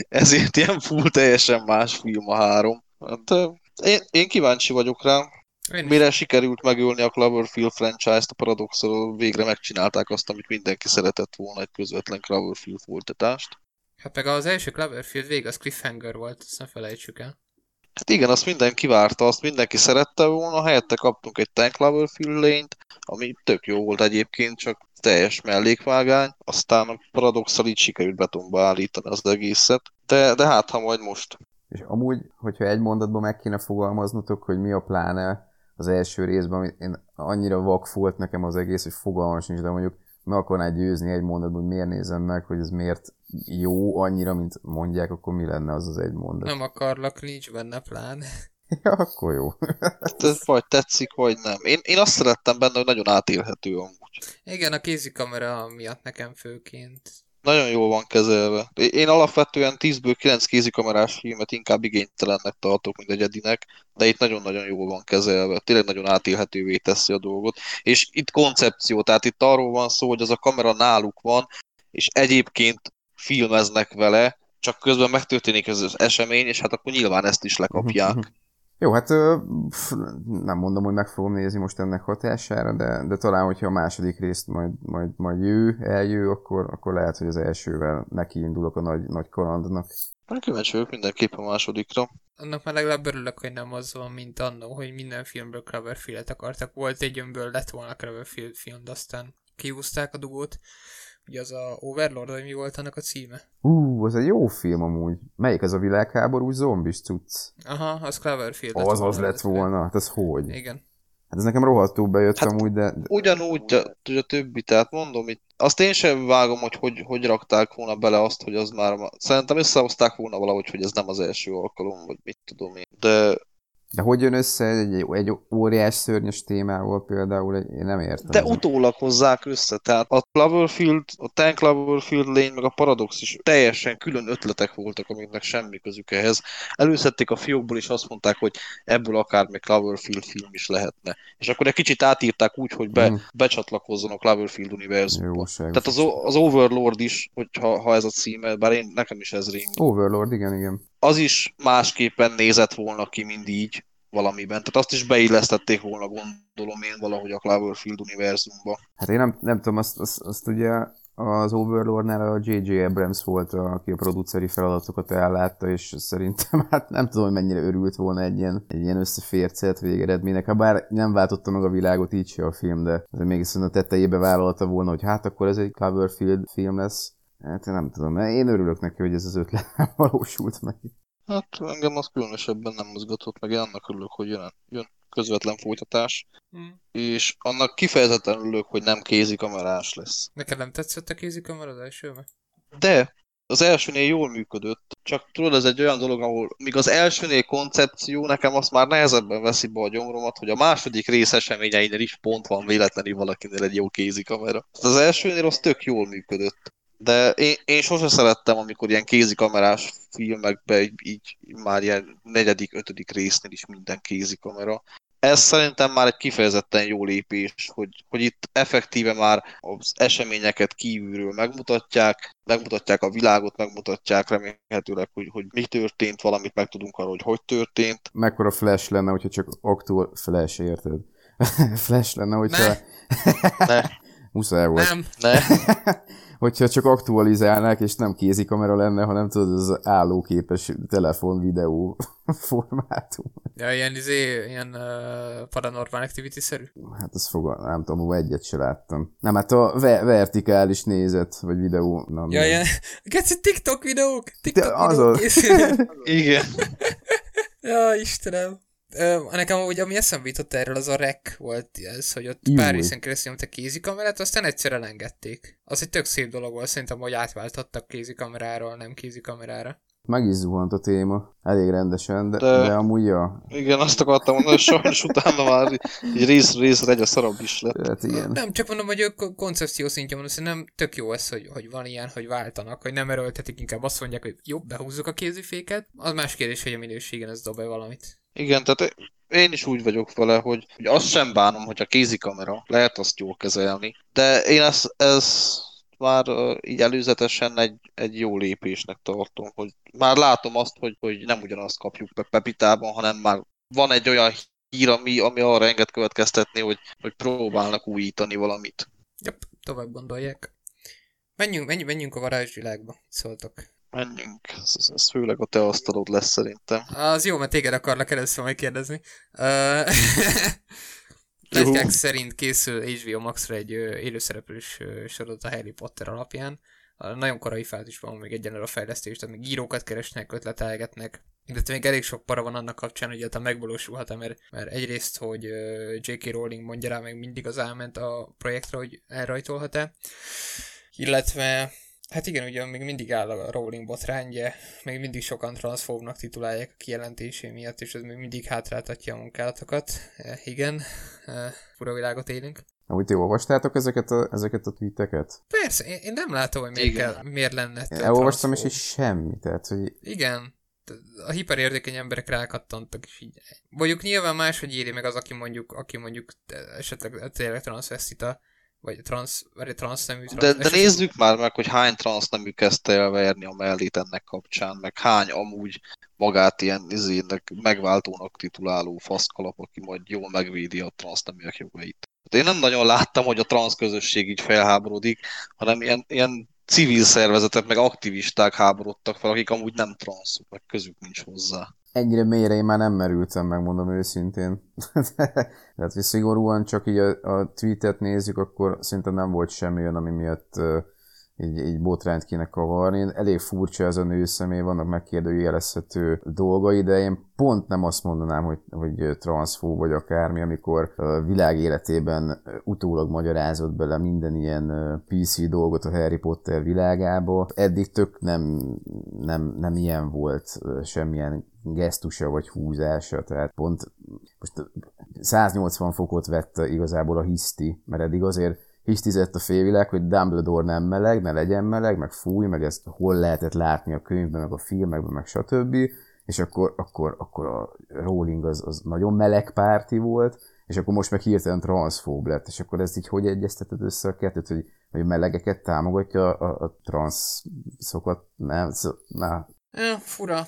Ezért ilyen full teljesen más film a három. Hát, én, én kíváncsi vagyok rá. Én Mire sikerült megölni a Cloverfield franchise-t, a Paradoxról végre megcsinálták azt, amit mindenki szeretett volna, egy közvetlen Cloverfield folytatást. Hát meg az első Cloverfield vég az cliffhanger volt, ezt ne felejtsük el. Hát igen, azt mindenki várta, azt mindenki szerette volna, helyette kaptunk egy Ten Cloverfield lényt, ami tök jó volt egyébként, csak teljes mellékvágány, aztán a paradoxal így sikerült betonba állítani az egészet, de, de hát ha majd most. És amúgy, hogyha egy mondatban meg kéne fogalmaznotok, hogy mi a pláne az első részben, én annyira vak volt nekem az egész, hogy fogalmas nincs, de mondjuk meg akarná győzni egy mondatban, hogy miért nézem meg, hogy ez miért jó annyira, mint mondják, akkor mi lenne az az egy mondat? Nem akarlak, nincs benne plán. Ja, akkor jó. Hát ez vagy tetszik, vagy nem. Én, én azt szerettem benne, hogy nagyon átélhető amúgy. Igen, a kézikamera miatt nekem főként. Nagyon jól van kezelve. Én alapvetően 10-ből 9 kézikamerás filmet inkább igénytelennek tartok, mint egy Edinek, de itt nagyon-nagyon jól van kezelve. Tényleg nagyon átélhetővé teszi a dolgot. És itt koncepció, tehát itt arról van szó, hogy az a kamera náluk van, és egyébként filmeznek vele, csak közben megtörténik ez az esemény, és hát akkor nyilván ezt is lekapják. Jó, hát nem mondom, hogy meg fogom nézni most ennek hatására, de, de talán, hogyha a második részt majd, majd, majd jő, eljő, akkor, akkor lehet, hogy az elsővel neki indulok a nagy, nagy kalandnak. Hát kíváncsi vagyok mindenképp a másodikra. Annak már legalább örülök, hogy nem az van, mint annó, hogy minden filmből Cloverfield-et akartak. Volt egy önből lett volna Cloverfield film, de aztán kihúzták a dugót. Ugye az a Overlord, vagy mi volt annak a címe? Ú, uh, az egy jó film amúgy. Melyik ez a világháború zombis cucc? Aha, az Cloverfield Az az lett volna, hát ez hogy? Igen. Hát ez nekem rohadtul bejött Hát, amúgy, de, Ugyanúgy hogy a többi, tehát mondom, itt, azt én sem vágom, hogy, hogy hogy rakták volna bele azt, hogy az már, ma- szerintem összehozták volna valahogy, hogy ez nem az első alkalom, vagy mit tudom én. De, de hogy jön össze egy, egy óriás szörnyes témával például, én nem értem. de utólag hozzák össze, tehát a Cloverfield, a Ten Cloverfield lény, meg a Paradox is teljesen külön ötletek voltak, amiknek semmi közük ehhez. Előszedték a fiókból, és azt mondták, hogy ebből akár még Cloverfield film is lehetne. És akkor egy kicsit átírták úgy, hogy be, Mm. becsatlakozzon a Cloverfield univerzumba. Tehát az, az Overlord is, hogyha, ha ez a címe, bár én, nekem is ez rém. Overlord, igen, igen. Az is másképpen nézett volna ki, mind így valamiben. Tehát azt is beillesztették volna, gondolom én, valahogy a Cloverfield univerzumba. Hát én nem, nem tudom, azt, azt, azt ugye az Overlordnál a J.J. Abrams volt, aki a produceri feladatokat ellátta, és szerintem hát nem tudom, hogy mennyire örült volna egy ilyen, egy ilyen összefércelt végeredménynek. Ha bár nem váltotta meg a világot így se a film, de mégis a tetejébe vállalta volna, hogy hát akkor ez egy Cloverfield film lesz. Hát én nem tudom, én örülök neki, hogy ez az ötlet nem valósult meg. Hát engem az különösebben nem mozgatott, meg én annak örülök, hogy jön, jön közvetlen folytatás, Hm. és annak kifejezetten örülök, hogy nem kézikamerás lesz. Neked nem tetszett a kézikamera az elsőben? De az elsőnél jól működött, csak tudod, ez egy olyan dolog, ahol míg az elsőnél koncepció, nekem azt már nehezebben veszi be a gyomromat, hogy a második rész eseményeinél is pont van véletlenül valakinél egy jó kézikamera. Tehát az elsőnél az tök jól működött. De én, én sose szerettem, amikor ilyen kézikamerás filmekben így, így már ilyen negyedik, ötödik résznél is minden kézikamera. Ez szerintem már egy kifejezetten jó lépés, hogy, hogy itt effektíve már az eseményeket kívülről megmutatják, megmutatják a világot, megmutatják remélhetőleg, hogy, hogy mi történt, valamit megtudunk arról, hogy hogy történt. Mekkora flash lenne, hogyha csak aktuál... Flash, érted? flash lenne, hogyha... Ne. Ne, Muszáj volt. Nem. ne, hogyha csak aktualizálnák, és nem kézikamera lenne, hanem tudod, az állóképes telefon videó formátum. Ja, ilyen, izé, ilyen uh, paranormal activity-szerű. Hát ez fog, nem tudom, egyet se láttam. Nem, hát a ve- vertikális nézet, vagy videó. Na, Ja, ilyen, geci TikTok videók! TikTok De videók azon. igen. Ja, Istenem. Ö, nekem úgy, ami eszembe jutott erről, az a rek volt ez, hogy ott Júj. pár részen keresztül nyomtak kézikamerát, aztán egyszer elengedték. Az egy tök szép dolog volt, szerintem, hogy átváltottak kézikameráról, nem kézikamerára. Meg is zuhant a téma, elég rendesen, de, de... De- amúgy ja, Igen, azt akartam mondani, hogy sajnos utána már így rész részre egy a szarabb is lett. hát igen. Nem, csak mondom, hogy ők koncepció szintjén mondom, szerintem tök jó ez, hogy, hogy van ilyen, hogy váltanak, hogy nem erőltetik, inkább azt mondják, hogy jobb, behúzzuk a kéziféket. Az más kérdés, hogy a minőségen ez dob-e valamit. Igen, tehát én is úgy vagyok vele, hogy, hogy azt sem bánom, hogy a kézikamera, lehet azt jól kezelni, de én ezt, ezt már ö, így előzetesen egy, egy jó lépésnek tartom, hogy már látom azt, hogy, hogy nem ugyanazt kapjuk Pe- Pepitában, hanem már van egy olyan hír, ami, ami arra enged következtetni, hogy, hogy próbálnak újítani valamit. Jobb, tovább gondolják. Menjünk, menjünk, menjünk a varázsvilágba, Mit szóltok. Menjünk, ez, ez, főleg a te asztalod lesz szerintem. Az jó, mert téged akarlak először majd kérdezni. Uh, Letykák szerint készül HBO Max-ra egy élőszereplős sorozat a Harry Potter alapján. A nagyon korai fázisban van még egyenlőre a fejlesztés, tehát még írókat keresnek, ötletelgetnek. Illetve még elég sok para van annak kapcsán, hogy egyáltalán megvalósulhat mert, mert egyrészt, hogy J.K. Rowling mondja rá meg mindig az álment a projektre, hogy elrajtolhat-e. Illetve Hát igen, ugye még mindig áll a Rowling botrány, ugye még mindig sokan transzfóbnak titulálják a kijelentésé miatt, és ez még mindig hátráltatja a munkálatokat. E, igen, e, fura világot élünk. Amúgy ti olvastátok ezeket a, ezeket a tweeteket? Persze, én, én nem látom, hogy miért, kell, miért lenne Én elolvastam, és így semmi, tehát, hogy Igen, a hiperérzékeny emberek rákattantak, és így. Mondjuk nyilván máshogy éri meg az, aki mondjuk, aki mondjuk esetleg tényleg transzvesztita, vagy transz, vagy transznemű. De, transz- de esetleg- nézzük már meg, hogy hány transznemű kezdte el verni a mellét ennek kapcsán, meg hány amúgy magát ilyen izének, megváltónak tituláló faszkalap, aki majd jól megvédi a transzneműek jogait. Hát én nem nagyon láttam, hogy a transz közösség így felháborodik, hanem ilyen, ilyen civil szervezetek, meg aktivisták háborodtak fel, akik amúgy nem transzok, meg közük nincs hozzá. Ennyire mélyre én már nem merültem, megmondom őszintén. Tehát, hogy szigorúan csak így a, a tweetet nézzük, akkor szerintem nem volt semmi olyan, ami miatt uh, így, így botrányt kéne kavarni. Elég furcsa ez a nő személy, vannak megkérdőjelezhető dolgai, de én pont nem azt mondanám, hogy, hogy transzfó vagy akármi, amikor a világ életében utólag magyarázott bele minden ilyen PC dolgot a Harry Potter világába. Eddig tök nem, nem, nem ilyen volt semmilyen gesztusa vagy húzása, tehát pont most 180 fokot vette igazából a hiszti, mert eddig azért hisztizett a félvilág, hogy Dumbledore nem meleg, ne legyen meleg, meg fúj, meg ezt hol lehetett látni a könyvben, meg a filmekben, meg stb. És akkor, akkor, akkor a Rowling az, az nagyon meleg párti volt, és akkor most meg hirtelen transzfób lett, és akkor ez így hogy egyezteted össze a kettőt, hogy, hogy melegeket támogatja a, a transzszokat? Nem, szó, na. Ja, fura.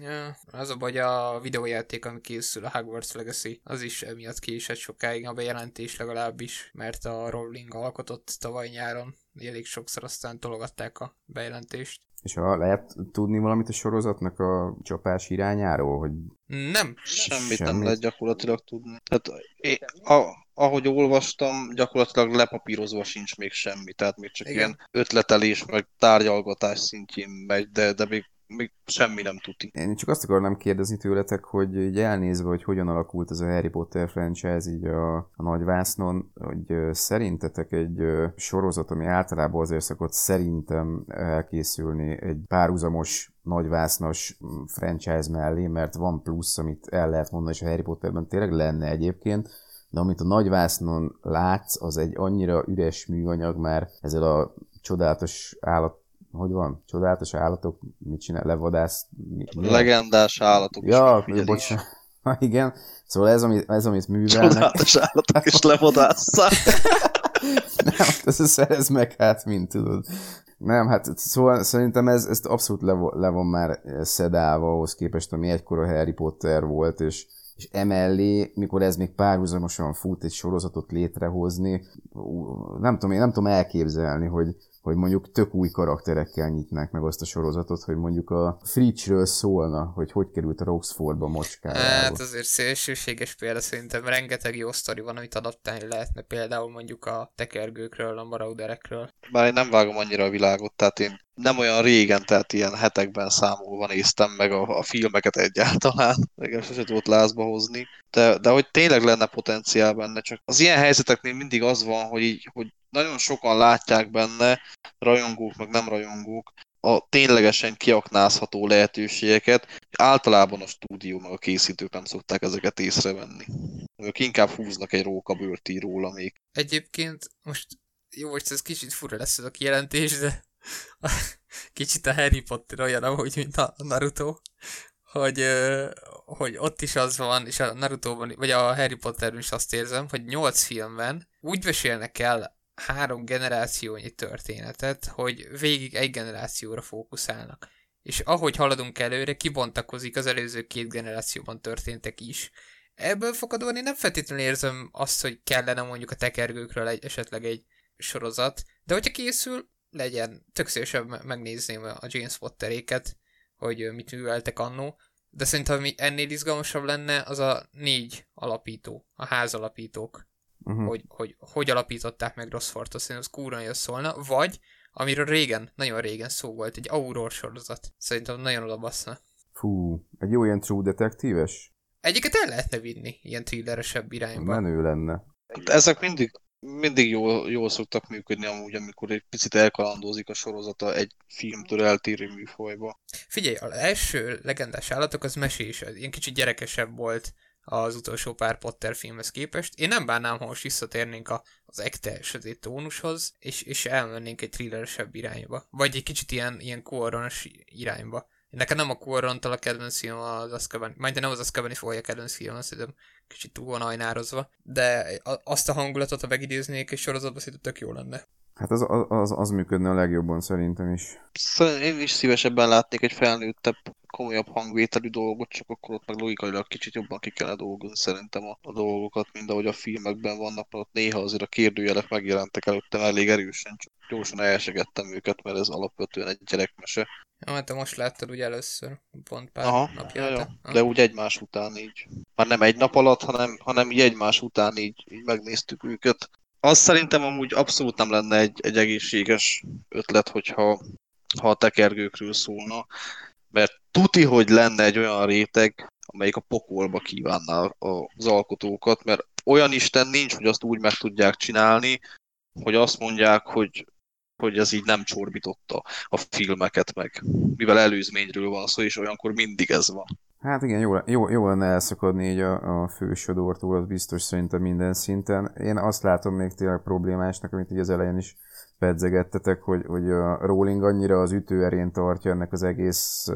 Ja, az a baj, a videójáték, ami készül, a Hogwarts Legacy, az is emiatt késett sokáig a bejelentés legalábbis, mert a Rowling alkotott tavaly nyáron, elég sokszor aztán tologatták a bejelentést. És ha lehet tudni valamit a sorozatnak a csapás irányáról, hogy... Nem. Semmit, Semmit. nem lehet gyakorlatilag tudni. Tehát én, a, ahogy olvastam, gyakorlatilag lepapírozva sincs még semmi, tehát még csak Igen. ilyen ötletelés, meg tárgyalgatás szintjén megy, de, de még még semmi nem tuti. Én csak azt akarnám kérdezni tőletek, hogy így elnézve, hogy hogyan alakult ez a Harry Potter franchise így a, a nagy vásznon, hogy szerintetek egy sorozat, ami általában azért szokott szerintem elkészülni egy párhuzamos nagyvásznos franchise mellé, mert van plusz, amit el lehet mondani, és a Harry Potterben tényleg lenne egyébként, de amit a nagyvásznon látsz, az egy annyira üres műanyag már ezzel a csodálatos állat hogy van? Csodálatos állatok, mit csinál? Levadász? Mi, mi Legendás állatok. Ja, bocsánat. Igen, szóval ez, amit, ez, amit művelnek. Csodálatos állatok is levadásszák. Nem, ez a szerez meg hát, mint tudod. Nem, hát szóval szerintem ez, ezt abszolút le, le van már szedálva ahhoz képest, ami egykor a Harry Potter volt, és, és emellé, mikor ez még párhuzamosan fut egy sorozatot létrehozni, nem tudom, én nem tudom elképzelni, hogy, hogy mondjuk tök új karakterekkel nyitnák meg azt a sorozatot, hogy mondjuk a Fritchről szólna, hogy hogy került a Roxfordba mocskára. Hát azért szélsőséges példa, szerintem rengeteg jó sztori van, amit adaptálni lehetne, például mondjuk a tekergőkről, a marauderekről. Bár én nem vágom annyira a világot, tehát én nem olyan régen, tehát ilyen hetekben számolva néztem meg a, a filmeket egyáltalán, meg sose tudott lázba hozni, de, de hogy tényleg lenne potenciál benne, csak az ilyen helyzeteknél mindig az van, hogy, így, hogy nagyon sokan látják benne, rajongók, meg nem rajongók, a ténylegesen kiaknázható lehetőségeket. Általában a stúdió meg a készítők nem szokták ezeket észrevenni. Ők inkább húznak egy rókabőrt ír róla még. Egyébként most jó, hogy ez kicsit fura lesz ez a kijelentés, de kicsit a Harry Potter olyan, ahogy, mint a Naruto, hogy, hogy ott is az van, és a Naruto-ban, vagy a Harry Potterben is azt érzem, hogy nyolc filmben úgy mesélnek el három generációnyi történetet, hogy végig egy generációra fókuszálnak. És ahogy haladunk előre, kibontakozik az előző két generációban történtek is. Ebből fakadóan én nem feltétlenül érzem azt, hogy kellene mondjuk a tekergőkről egy, esetleg egy sorozat, de hogyha készül, legyen. Tök szívesen megnézném a James Potteréket, hogy mit műveltek annó, de szerintem ami ennél izgalmasabb lenne, az a négy alapító, a házalapítók uh-huh. hogy, hogy hogy alapították meg Rossfortot, szerintem az kúra nagyon szólna, vagy amiről régen, nagyon régen szó volt, egy Auror sorozat. Szerintem nagyon odabaszna. Fú, egy jó ilyen True Detective-es? Egyiket el lehetne vinni, ilyen thrilleresebb irányba. Menő lenne. Ezek mindig, mindig jól, jól szoktak működni amúgy, amikor egy picit elkalandózik a sorozata egy filmtől eltérő műfajba. Figyelj, az első legendás állatok az mesés, ilyen kicsit gyerekesebb volt az utolsó pár Potter filmhez képest. Én nem bánnám, ha most visszatérnénk a, az ekte sötét tónushoz, és, és elmennénk egy thrilleresebb irányba. Vagy egy kicsit ilyen, ilyen korronos irányba. Nekem nem a korrontal a kedvenc film az Azkaban, majd nem az Azkaban is a kedvenc film, hiszem kicsit túl van ajnározva, de azt a hangulatot, ha megidéznék és sorozatba, szerintem tök jó lenne. Hát az, az, az működne a legjobban szerintem is. Szóval én is szívesebben látnék egy felnőttebb, komolyabb hangvételű dolgot, csak akkor ott meg logikailag kicsit jobban ki kellene dolgozni szerintem a, a dolgokat, mint ahogy a filmekben vannak, mert ott néha azért a kérdőjelek megjelentek előttem elég erősen, csak gyorsan elsegettem őket, mert ez alapvetően egy gyerekmese. Ja, hát te most láttad ugye először, pont pár Aha, napja. Ja, ja. De úgy egymás után így. Már nem egy nap alatt, hanem, hanem így egymás után így, így megnéztük őket Az szerintem amúgy abszolút nem lenne egy, egy egészséges ötlet, hogyha ha a tekergőkről szólna, mert tuti, hogy lenne egy olyan réteg, amelyik a pokolba kívánná az alkotókat, mert olyan Isten nincs, hogy azt úgy meg tudják csinálni, hogy azt mondják, hogy, hogy ez így nem csorbította a filmeket meg. Mivel előzményről van szó, és olyankor mindig ez van. Hát igen, jó, jó, jó lenne elszakadni így a, a fősodortól, az biztos szerintem minden szinten. Én azt látom még tényleg problémásnak, amit így az elején is pedzegettetek, hogy, hogy a Rowling annyira az ütőerén tartja ennek az egész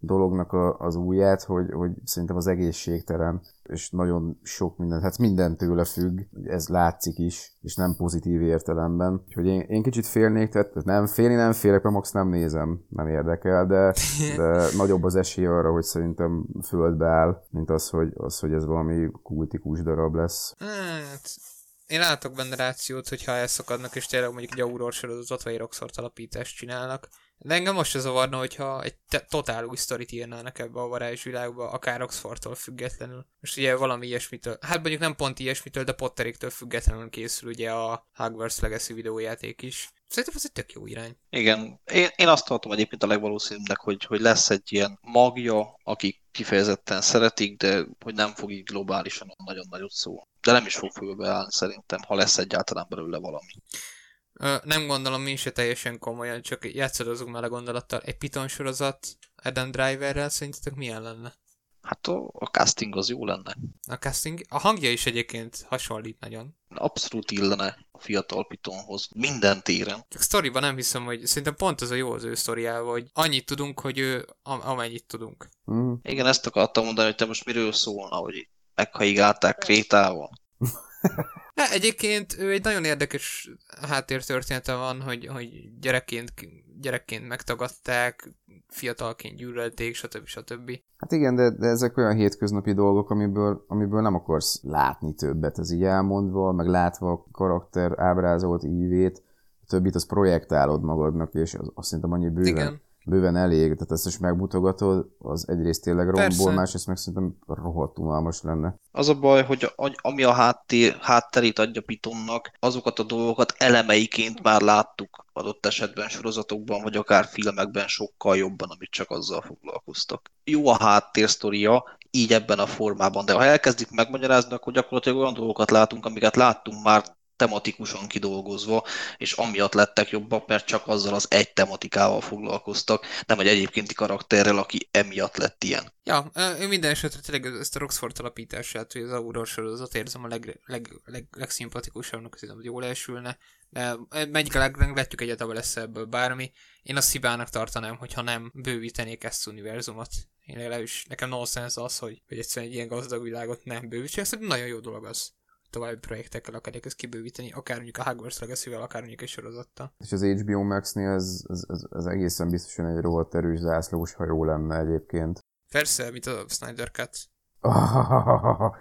dolognak a, az ujját, hogy, hogy szerintem az egészségtelen, és nagyon sok minden, hát minden tőle függ, ez látszik is, és nem pozitív értelemben. Úgyhogy én, én kicsit félnék, tehát nem félni nem félek, mert max nem nézem, nem érdekel, de, de nagyobb az esély arra, hogy szerintem földbe áll, mint az, hogy, az, hogy ez valami kultikus darab lesz. Hát, én látok benne rációt, hogyha elszakadnak, és tényleg mondjuk egy Auror sorozatot, vagy Roxort alapítást csinálnak, de engem most se zavarna, hogyha egy totál új sztorit írnának ebbe a varázsvilágba, akár Oxfordtól függetlenül. Most ugye valami ilyesmitől, hát mondjuk nem pont ilyesmitől, de Potteriktől függetlenül készül ugye a Hogwarts Legacy videójáték is. Szerintem ez egy tök jó irány. Igen. Én, én azt tartom egyébként a legvalószínűbbnek, hogy, hogy lesz egy ilyen magja, akik kifejezetten szeretik, de hogy nem fog így globálisan nagyon nagyot szó. De nem is fog fölbeállni szerintem, ha lesz egyáltalán belőle valami. Nem gondolom mi se teljesen komolyan, csak játszadozunk már a gondolattal. Egy Python sorozat Adam Driverrel szerintetek milyen lenne? Hát a, a casting az jó lenne. A casting, a hangja is egyébként hasonlít nagyon. Abszolút illene a fiatal Pythonhoz, minden téren. Csak sztoriban nem hiszem, hogy szerintem pont az a jó az ő sztoriával, hogy annyit tudunk, hogy ő am- amennyit tudunk. Mm. Igen, ezt akartam mondani, hogy te most miről szólna, hogy meghaigálták Krétával. De egyébként ő egy nagyon érdekes háttértörténete van, hogy, hogy gyerekként, gyerekként megtagadták, fiatalként gyűlölték, stb. stb. Hát igen, de, de ezek olyan hétköznapi dolgok, amiből, amiből nem akarsz látni többet, ez így elmondva, meg látva a karakter ábrázolt ívét, a többit az projektálod magadnak, és az, azt szerintem annyi bőven, igen bőven elég, tehát ezt is megmutogatod, az egyrészt tényleg rombol, másrészt meg szerintem rohadt unalmas lenne. Az a baj, hogy ami a háttér, hátterét adja Pitonnak, azokat a dolgokat elemeiként már láttuk adott esetben sorozatokban, vagy akár filmekben sokkal jobban, amit csak azzal foglalkoztak. Jó a háttérsztoria, így ebben a formában, de ha elkezdik megmagyarázni, akkor gyakorlatilag olyan dolgokat látunk, amiket láttunk már tematikusan kidolgozva, és amiatt lettek jobbak, mert csak azzal az egy tematikával foglalkoztak, nem egy egyébkénti karakterrel, aki emiatt lett ilyen. Ja, ő minden esetre tényleg ezt a Roxford alapítását, hogy az Aurora sorozat érzem a leg, leg, leg, legszimpatikusabbnak, hogy jól elsülne, de megyik a legletjük egyáltalán lesz ebből bármi. Én azt hibának tartanám, hogyha nem bővítenék ezt az univerzumot. Én legalábbis nekem nonsense az, hogy, hogy egyszerűen egy ilyen gazdag világot nem bővítsek, szerintem nagyon jó dolog az további projektekkel akarják ezt kibővíteni, akár mondjuk a Hogwarts legacy akár mondjuk egy sorozattal. És az HBO Max-nél ez, ez, ez, ez egészen biztosan egy rohadt erős zászlós hajó lenne egyébként. Persze, mint a Snyder Cut.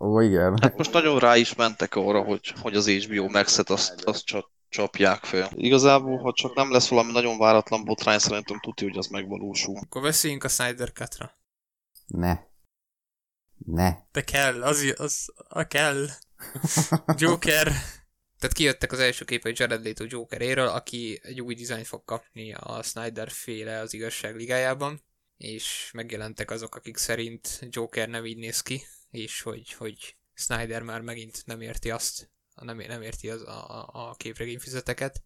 Ó, igen. Hát most nagyon rá is mentek arra, hogy, hogy az HBO Max-et azt, azt csak csapják fel. Igazából, ha csak nem lesz valami nagyon váratlan botrány, szerintem tudja, hogy az megvalósul. Akkor beszéljünk a Snyder Cut-ra. Ne. Ne. De kell, az, az, a kell. Joker. Tehát kijöttek az első képei Jared Leto Jokeréről, aki egy új dizájnt fog kapni a Snyder féle az igazság ligájában, és megjelentek azok, akik szerint Joker nem így néz ki, és hogy, hogy Snyder már megint nem érti azt, nem, nem érti az, a, a, a képregényfizeteket.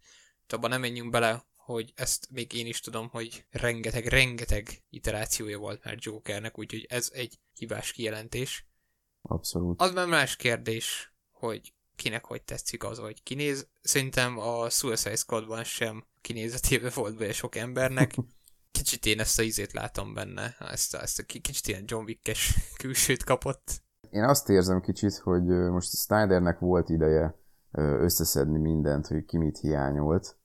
Abban nem menjünk bele, hogy ezt még én is tudom, hogy rengeteg, rengeteg iterációja volt már Jokernek, úgyhogy ez egy hibás kijelentés. Abszolút. Az már más kérdés, hogy kinek hogy tetszik az, hogy kinéz. Szerintem a Suicide Squadban sem kinézetébe volt be sok embernek. Kicsit én ezt a izét látom benne, ezt a, ezt a kicsit ilyen John Wick-es külsőt kapott. Én azt érzem kicsit, hogy most Snydernek volt ideje összeszedni mindent, hogy ki mit hiányolt,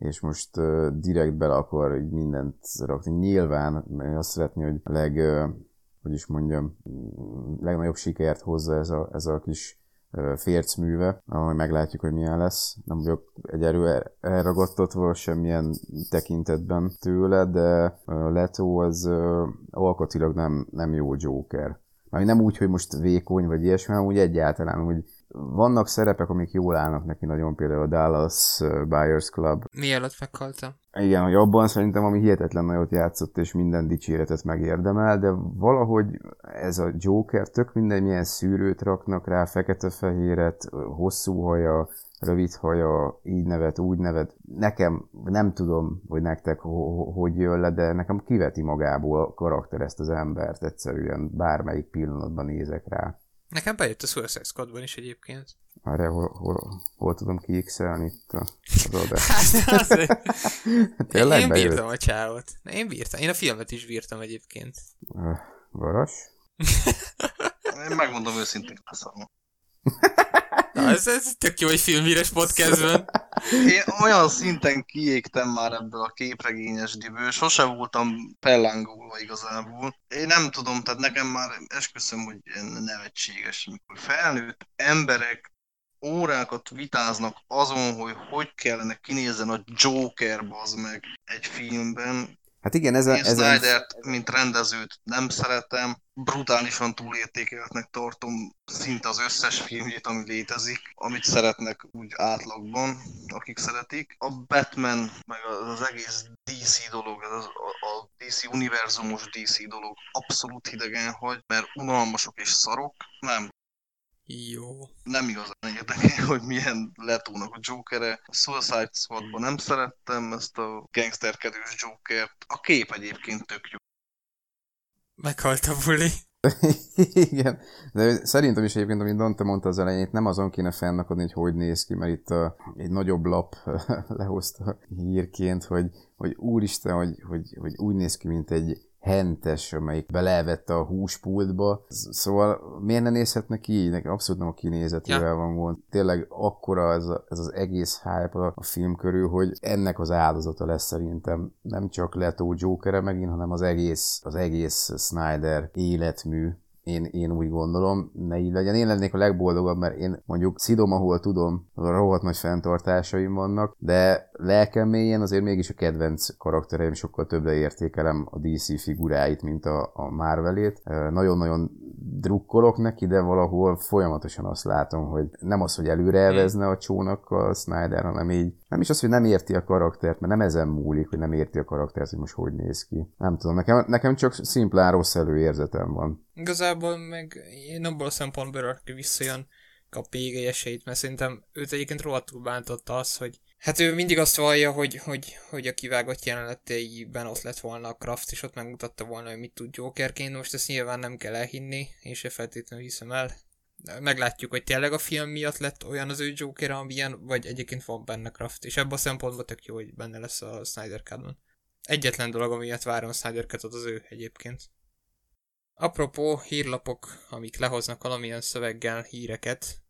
és most direkt bele akar így mindent rakni. Nyilván azt szeretné, hogy leg, uh, hogy is mondjam, legnagyobb sikert hozza ez a, ez a kis uh, fércműve, ahol meglátjuk, hogy milyen lesz. Nem vagyok egy erő elragadtatva semmilyen tekintetben tőle, de uh, Leto az uh, alkatilag nem, nem jó Joker. Már nem úgy, hogy most vékony vagy ilyesmi, hanem úgy egyáltalán, hogy vannak szerepek, amik jól állnak neki nagyon, például a Dallas Buyers Club. Mielőtt meghaltam. Igen, hogy abban szerintem, ami hihetetlen nagyot játszott, és minden dicséretet megérdemel, de valahogy ez a Joker, tök minden milyen szűrőt raknak rá, fekete-fehéret, hosszú haja, rövid haja, így nevet, úgy nevet. Nekem nem tudom, hogy nektek hogy jön le, de nekem kiveti magából a karakter ezt az embert egyszerűen, bármelyik pillanatban nézek rá. Nekem bejött a Suicide Squadban is egyébként. Arra hol, hol, hol tudom kiixelni itt a, az hát, Tényleg Én bejött? bírtam a csávot. Én bírtam. Én a filmet is bírtam egyébként. Varas? Én megmondom őszintén, leszarom. Na, ez, ez tök jó egy filmhíres podcastben. Én olyan szinten kiégtem már ebből a képregényes diből, sose voltam pellángolva igazából. Én nem tudom, tehát nekem már esküszöm, hogy nevetséges, mikor felnőtt emberek órákat vitáznak azon, hogy hogy kellene kinézzen a Joker, az meg egy filmben, Hát igen, ez a... Én ez Snyder-t, a... mint rendezőt nem szeretem, brutálisan túlértékeltnek tartom szinte az összes filmjét, ami létezik, amit szeretnek úgy átlagban, akik szeretik. A Batman, meg az egész DC dolog, az, a DC univerzumos DC dolog abszolút hidegen hagy, mert unalmasok és szarok. Nem, jó. Nem igazán érdekel, hogy milyen letónak a Jokere. A Suicide Squadban nem szerettem ezt a gangsterkedős Jokert. A kép egyébként tök jó. Meghalt a buli. Igen, de szerintem is egyébként, amit Dante mondta az elején, nem azon kéne fennakadni, hogy hogy néz ki, mert itt a, egy nagyobb lap lehozta hírként, hogy, hogy úristen, hogy, hogy, hogy úgy néz ki, mint egy hentes, amelyik belevette a húspultba. Szóval miért ne nézhetne ki így? Nekem abszolút nem a kinézetével ja. van gond. Tényleg akkora ez, a, ez az egész hype a, a film körül, hogy ennek az áldozata lesz szerintem nem csak Leto Jokere megint, hanem az egész, az egész Snyder életmű én, én úgy gondolom, ne így legyen. Én lennék a legboldogabb, mert én mondjuk szidom, ahol tudom, rohadt nagy fenntartásaim vannak, de lelkem mélyen azért mégis a kedvenc karaktereim sokkal többre értékelem a DC figuráit, mint a, a Marvelét. Nagyon-nagyon drukkolok neki, de valahol folyamatosan azt látom, hogy nem az, hogy előre elvezne a csónak a Snyder, hanem így nem is az, hogy nem érti a karaktert, mert nem ezen múlik, hogy nem érti a karaktert, hogy most hogy néz ki. Nem tudom, nekem, nekem csak szimplán rossz előérzetem van. Igazából meg én abból a szempontból, aki visszajön, kap egy esélyt, mert szerintem őt egyébként rohadtul bántotta az, hogy Hát ő mindig azt vallja, hogy, hogy, hogy a kivágott jeleneteiben ott lett volna a Kraft, és ott megmutatta volna, hogy mit tud Jokerként. Most ezt nyilván nem kell elhinni, én se feltétlenül hiszem el. Meglátjuk, hogy tényleg a film miatt lett olyan az ő Joker, amilyen, vagy egyébként van benne Kraft, és ebben a szempontból tök jó, hogy benne lesz a Snyder cut Egyetlen dolog, amiatt várom a Snyder cut az ő egyébként. Apropó hírlapok, amik lehoznak valamilyen szöveggel híreket,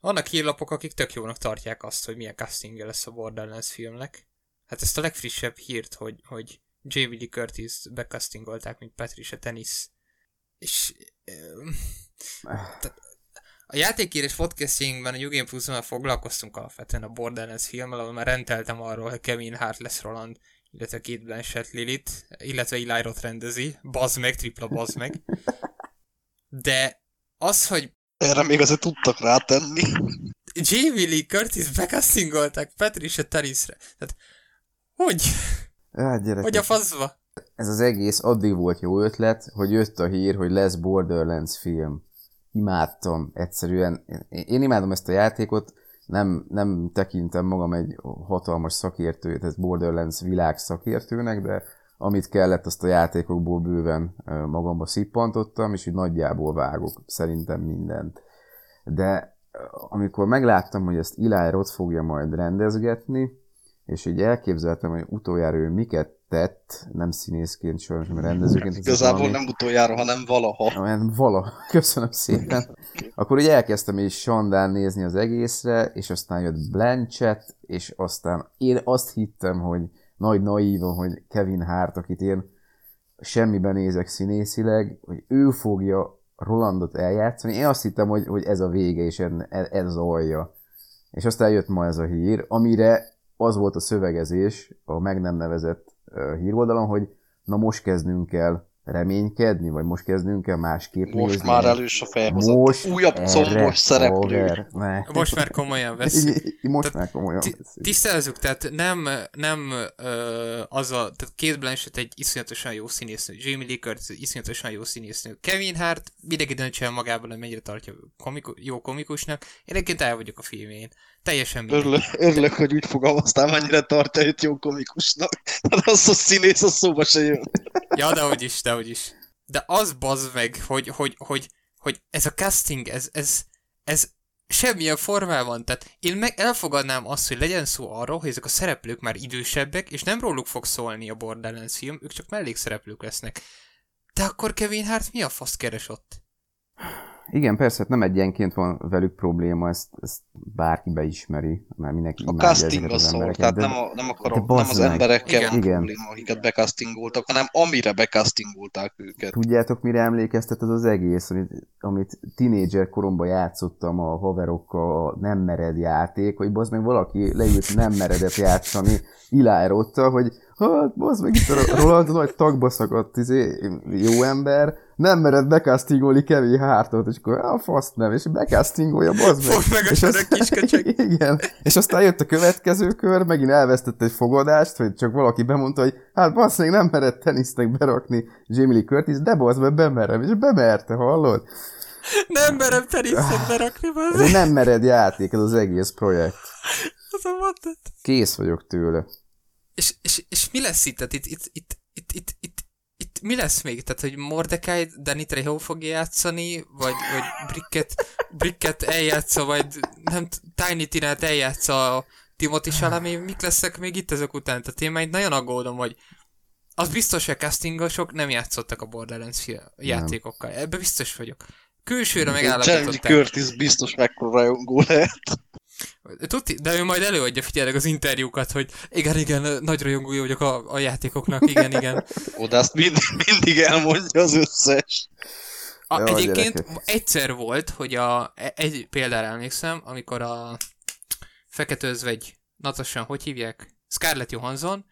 vannak hírlapok, akik tök jónak tartják azt, hogy milyen castingja lesz a Borderlands filmnek. Hát ezt a legfrissebb hírt, hogy, hogy Jamie Lee Curtis becastingolták, mint Patricia Tennis. És... a játékírás podcastjainkben a New Plus-ban foglalkoztunk alapvetően a Borderlands filmmel, ahol már rendeltem arról, hogy Kevin Hart lesz Roland, illetve Kate Blanchett Lilith, illetve Eli Roth rendezi, bazd meg, tripla bazd meg. De az, hogy erre még azért tudtak rátenni. Jamie Lee Curtis becastingolták Patricia Tarisre. Tehát, hogy? Hát, hogy a faszba? Ez az egész addig volt jó ötlet, hogy jött a hír, hogy lesz Borderlands film. Imádtam, egyszerűen. Én imádom ezt a játékot, nem, nem tekintem magam egy hatalmas szakértő, tehát Borderlands világ szakértőnek, de amit kellett, azt a játékokból bőven magamba szippantottam, és úgy nagyjából vágok szerintem mindent. De amikor megláttam, hogy ezt Eli Roth fogja majd rendezgetni, és így elképzeltem, hogy utoljára ő miket tett, nem színészként, sajnos, mert rendezőként. Igazából valami... nem utoljára, hanem valaha. Hanem valaha, köszönöm szépen. Akkor ugye elkezdtem is Sandán nézni az egészre, és aztán jött Blanchett, és aztán én azt hittem, hogy nagy naívan, hogy Kevin Hart, akit én semmiben nézek színészileg, hogy ő fogja Rolandot eljátszani. Én azt hittem, hogy, hogy ez a vége, és ez az alja. És aztán jött ma ez a hír, amire az volt a szövegezés a meg nem nevezett híroldalon, hogy na most kezdnünk el reménykedni, vagy most kezdünk el másképp Most nézni? már elős a felhozott. Most Újabb combos szereplő. ne. Most már komolyan veszik. Most Tehát már komolyan beszélünk. Tisztázzuk, tehát nem, nem ö, az a, tehát Kate Blanchett egy iszonyatosan jó színésznő, Jamie Lee Curtis egy iszonyatosan jó színésznő, Kevin Hart mindenki döntse el magában, hogy mennyire tartja komiku, jó komikusnak, én egyébként el vagyok a filmjén. Teljesen mindegy. Örülök, örülök, hogy úgy fogalmaztál, mennyire tartja őt jó komikusnak. Hát az a színész, az szóba se jön. Ja, de hogy is, de hogy is. De az bazd meg, hogy, hogy, hogy, hogy ez a casting, ez, ez, ez semmilyen formában, tehát én meg elfogadnám azt, hogy legyen szó arról, hogy ezek a szereplők már idősebbek, és nem róluk fog szólni a Borderlands film, ők csak mellékszereplők lesznek. De akkor Kevin Hart mi a fasz keres ott? Igen, persze, hát nem egyenként van velük probléma, ezt, ezt bárki beismeri, mert mindenki A imádja casting ezeket a az szó, embereket. tehát de- nem, a, nem, akarom, nem az meg. emberekkel Igen. van Igen. probléma, akiket becastingoltak, hanem amire becastingolták őket. Tudjátok, mire emlékeztet az az egész, amit, amit tinédzser koromban játszottam a haverokkal, a nem mered játék, hogy bazd meg valaki leült nem meredet játszani Ilájrottal, hogy hát bazd meg itt a Roland nagy tagba szakadt izé, jó ember, nem mered becastingolni Kevin Hartot, és akkor a fasz nem, és becastingolja, bazd meg. Fogd meg a és kisköcsög. Igen, és aztán jött a következő kör, megint elvesztett egy fogadást, hogy csak valaki bemondta, hogy hát bassz, még nem mered tenisznek berakni Jamie Lee Curtis, de bassz, meg bemerem, és bemerte, hallod? Nem merem teniszet berakni, bazd egy nem mered játék, ez az egész projekt. az a mondat. Kész vagyok tőle. És, és, és mi lesz itt? Tehát itt, itt, itt, itt, itt, itt, itt mi lesz még? Tehát, hogy Mordecai Danny Trejo fogja játszani, vagy, vagy Bricket, Bricket eljátsza, vagy nem Tiny Tinát eljátsza a Timothy Chalamet, mik lesznek még itt ezek után? Tehát én már itt nagyon aggódom, hogy az biztos, hogy a castingosok nem játszottak a Borderlands játékokkal. Ebbe biztos vagyok. Külsőre megállapították. Curtis biztos mekkora rajongó lehet. Tuti, de ő majd előadja figyelek az interjúkat, hogy igen, igen, nagy rajongója vagyok a, a játékoknak, igen, igen. De azt mindig, mindig elmondja az összes. A, Jó, egyébként gyerekek. egyszer volt, hogy a, egy példára emlékszem, amikor a Fekete Özvegy, Natasha, hogy hívják? Scarlett Johansson,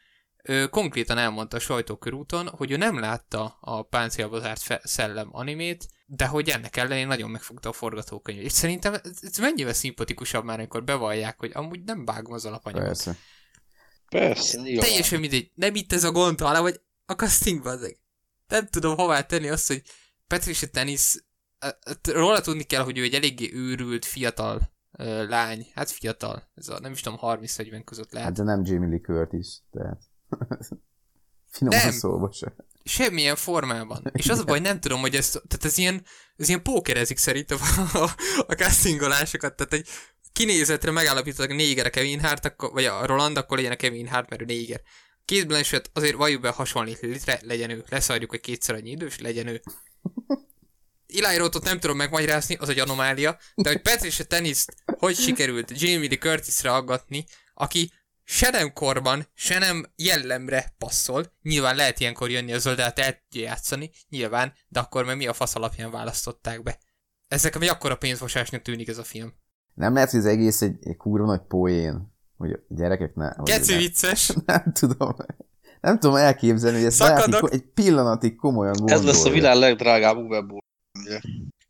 ő konkrétan elmondta a sajtókörúton, hogy ő nem látta a páncélba zárt fe- szellem animét, de hogy ennek ellenére nagyon megfogta a forgatókönyvet. És szerintem ez, mennyivel szimpatikusabb már, amikor bevallják, hogy amúgy nem vágom az alapanyagot. Persze. Persze, nyilván. Teljesen mindegy. Nem itt ez a gond, hanem hogy a castingban ezek. Nem tudom hová tenni azt, hogy Patricia Tennis, róla tudni kell, hogy ő egy eléggé őrült, fiatal lány. Hát fiatal. Ez a, nem is tudom, 30-40 között lehet. Hát de nem Jamie Lee Curtis, tehát finoman Nem. szólva se. Semmilyen formában. És az a baj, nem tudom, hogy ez, tehát ez ilyen, ez ilyen pókerezik szerintem a, a, a castingolásokat, tehát egy kinézetre megállapítottak néger a Kevin Hart, akkor, vagy a Roland, akkor legyen a Kevin Hart, mert ő néger. Kate Blanchett azért valljuk be hasonlít litre, legyen ő. Leszarjuk, hogy kétszer annyi idős, legyen ő. Eli Rothot nem tudom megmagyarázni, az egy anomália, de hogy Patricia Tennis hogy sikerült Jamie Lee Curtisre aggatni, aki se nem korban, se nem jellemre passzol. Nyilván lehet ilyenkor jönni a zöldát, el tudja játszani, nyilván, de akkor meg mi a fasz alapján választották be. Ez nekem egy akkora pénzmosásnak tűnik ez a film. Nem lehet, hogy az egész egy, egy kurva nagy poén, hogy a gyerekek ne... Geci ne- vicces. Nem tudom. Nem tudom elképzelni, hogy ezt Szakadok. bárki egy pillanatig komolyan gondolja. Ez lesz a világ legdrágább webból.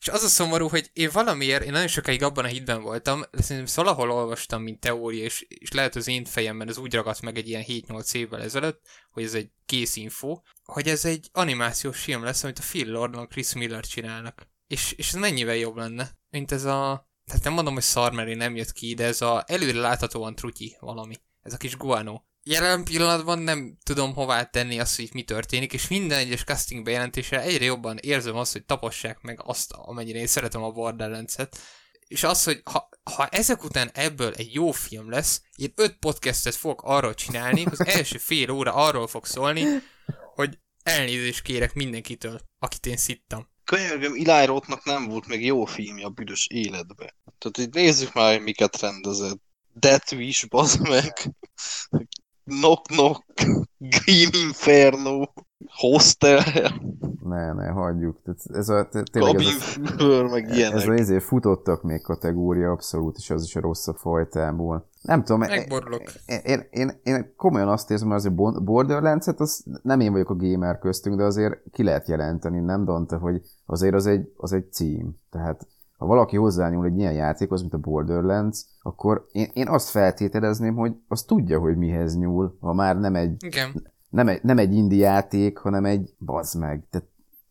És az a szomorú, hogy én valamiért, én nagyon sokáig abban a hitben voltam, de szerintem valahol olvastam, mint teória, és, és lehet az én fejemben ez úgy ragadt meg egy ilyen 7-8 évvel ezelőtt, hogy ez egy kész info, hogy ez egy animációs film lesz, amit a Phil Lordon, Chris Miller csinálnak. És, és ez mennyivel jobb lenne, mint ez a... Tehát nem mondom, hogy szar, mert én nem jött ki, de ez a előre láthatóan trutyi valami. Ez a kis guano. Jelen pillanatban nem tudom hová tenni azt, hogy itt mi történik, és minden egyes casting bejelentésre egyre jobban érzem azt, hogy tapossák meg azt, amennyire én szeretem a Borderlands-et. És az, hogy ha, ha ezek után ebből egy jó film lesz, én öt podcastet fogok arról csinálni, az első fél óra arról fog szólni, hogy elnézést kérek mindenkitől, akit én szittam. Könyörgöm, Eli Rothnak nem volt még jó filmje a büdös életbe. Tehát itt nézzük már, hogy miket rendezett. Death Wish, bazd meg. Knock Knock, Green Inferno, Hostel. Ne, ne, hagyjuk. Ez a, tényleg ez a, Kabinfülből, meg ilyenek. ez a izé futottak még kategória abszolút, és az is a rosszabb fajtából. Nem tudom, Megborulok. én, én, én, én komolyan azt érzem, hogy azért Borderlands-et, az nem én vagyok a gamer köztünk, de azért ki lehet jelenteni, nem Dante, hogy azért az egy, az egy cím. Tehát ha valaki hozzányúl egy ilyen játékhoz, mint a Borderlands, akkor én, én azt feltételezném, hogy az tudja, hogy mihez nyúl, ha már nem egy, Igen. nem egy, nem egy indie játék, hanem egy bazd meg. Tehát,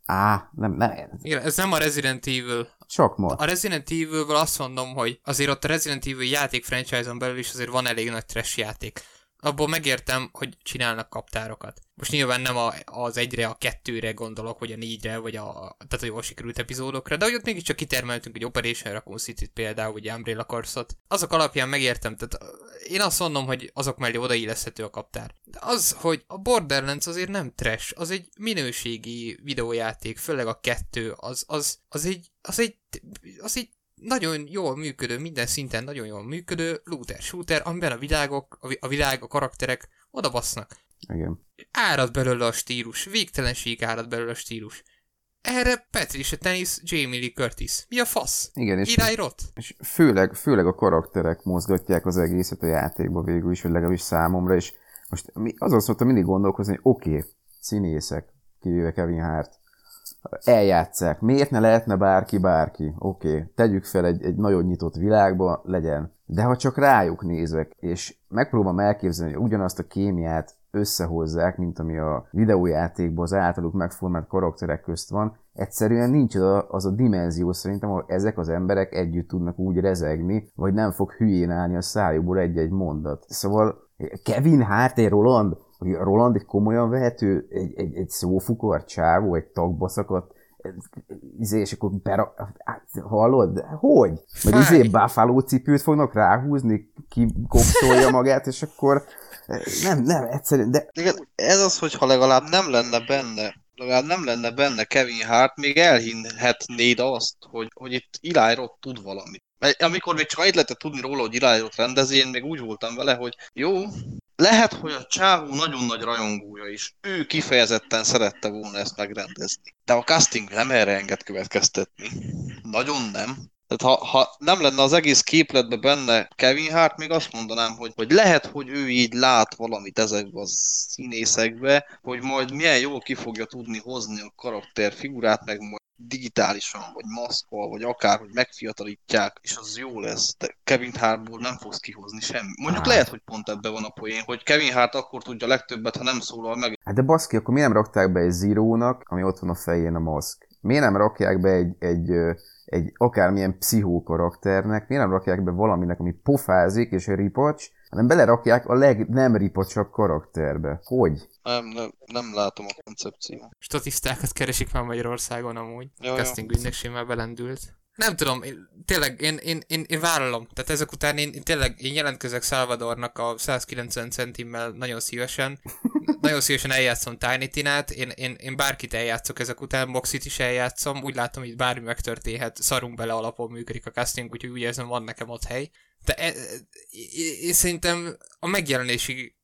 á, nem, nem, Igen, ez nem a Resident Evil. csak ma. A Resident evil azt mondom, hogy azért ott a Resident Evil játék franchise-on belül is azért van elég nagy trash játék. Abból megértem, hogy csinálnak kaptárokat. Most nyilván nem a, az egyre, a kettőre gondolok, vagy a négyre, vagy a, tehát a jól sikerült epizódokra, de hogy ott mégiscsak kitermeltünk egy Operation Raccoon City-t például, vagy Umbrella Corps-ot. Azok alapján megértem, tehát én azt mondom, hogy azok mellé odailleszthető a kaptár. De az, hogy a Borderlands azért nem trash, az egy minőségi videójáték, főleg a kettő, az, az, az egy, az egy, az egy nagyon jól működő, minden szinten nagyon jól működő looter shooter, amiben a világok, a, vi- a világ, a karakterek oda basznak. Igen. Árad belőle a stílus, végtelenség árad belőle a stílus. Erre Patricia Tennis, Jamie Lee Curtis. Mi a fasz? Igen, és, Irányrot? és főleg, főleg a karakterek mozgatják az egészet a játékba végül is, vagy legalábbis számomra, és most mi, azon szoktam mindig gondolkozni, hogy oké, okay, színészek, kivéve Kevin Hart, eljátszák. Miért ne lehetne bárki bárki? Oké, okay. tegyük fel egy, egy nagyon nyitott világba, legyen. De ha csak rájuk nézek, és megpróbálom elképzelni, hogy ugyanazt a kémiát összehozzák, mint ami a videójátékban az általuk megformált karakterek közt van, egyszerűen nincs az a, az a dimenzió szerintem, ahol ezek az emberek együtt tudnak úgy rezegni, vagy nem fog hülyén állni a szájukból egy-egy mondat. Szóval Kevin Hart, egy Roland, aki Roland egy komolyan vehető, egy, egy, egy szófukar csávó, egy tagba szakadt, izé, és akkor bera... hát, hallod? Hogy? Fáj. izé Buffalo cipőt fognak ráhúzni, ki kopszolja magát, és akkor nem, nem, egyszerűen, de ez az, hogyha legalább nem lenne benne, legalább nem lenne benne Kevin Hart, még elhinhetnéd azt, hogy, hogy itt Eli Roth tud valamit. Mert amikor még csak annyit lehetett tudni róla, hogy Eli Roth rendezi, én még úgy voltam vele, hogy jó, lehet, hogy a csávó nagyon nagy rajongója is. Ő kifejezetten szerette volna ezt megrendezni. De a casting nem erre enged következtetni. Nagyon nem. Tehát ha, ha nem lenne az egész képletben benne Kevin Hart, még azt mondanám, hogy, hogy lehet, hogy ő így lát valamit ezekbe a színészekbe, hogy majd milyen jól ki fogja tudni hozni a karakter figurát, meg digitálisan, vagy maszkval, vagy akár, hogy megfiatalítják, és az jó lesz. De Kevin Hartból nem fogsz kihozni semmi. Mondjuk lehet, hogy pont ebben van a poén, hogy Kevin Hart akkor tudja legtöbbet, ha nem szólal meg. Hát de baszki, akkor miért nem rakták be egy Zero-nak, ami ott van a fején a maszk? Miért nem rakják be egy, egy, egy akármilyen pszichó karakternek, miért nem rakják be valaminek, ami pofázik és ripacs, hanem belerakják a leg nem ripacsabb karakterbe. Hogy? Nem, nem, nem látom a koncepciót. Statisztákat keresik már Magyarországon amúgy. Jó. Casting ügynökség már belendült. Nem tudom, én, tényleg, én, én, én, én vállalom. Tehát ezek után én, én tényleg, én jelentkezek Salvadornak a 190 centimmel nagyon szívesen. nagyon szívesen eljátszom Tiny Tinát, én, én, én bárkit eljátszok ezek után, Moxit is eljátszom, úgy látom, hogy bármi megtörténhet, szarunk bele alapon működik a casting, úgyhogy úgy érzem, van nekem ott hely. De e, e, én, szerintem a megjelenési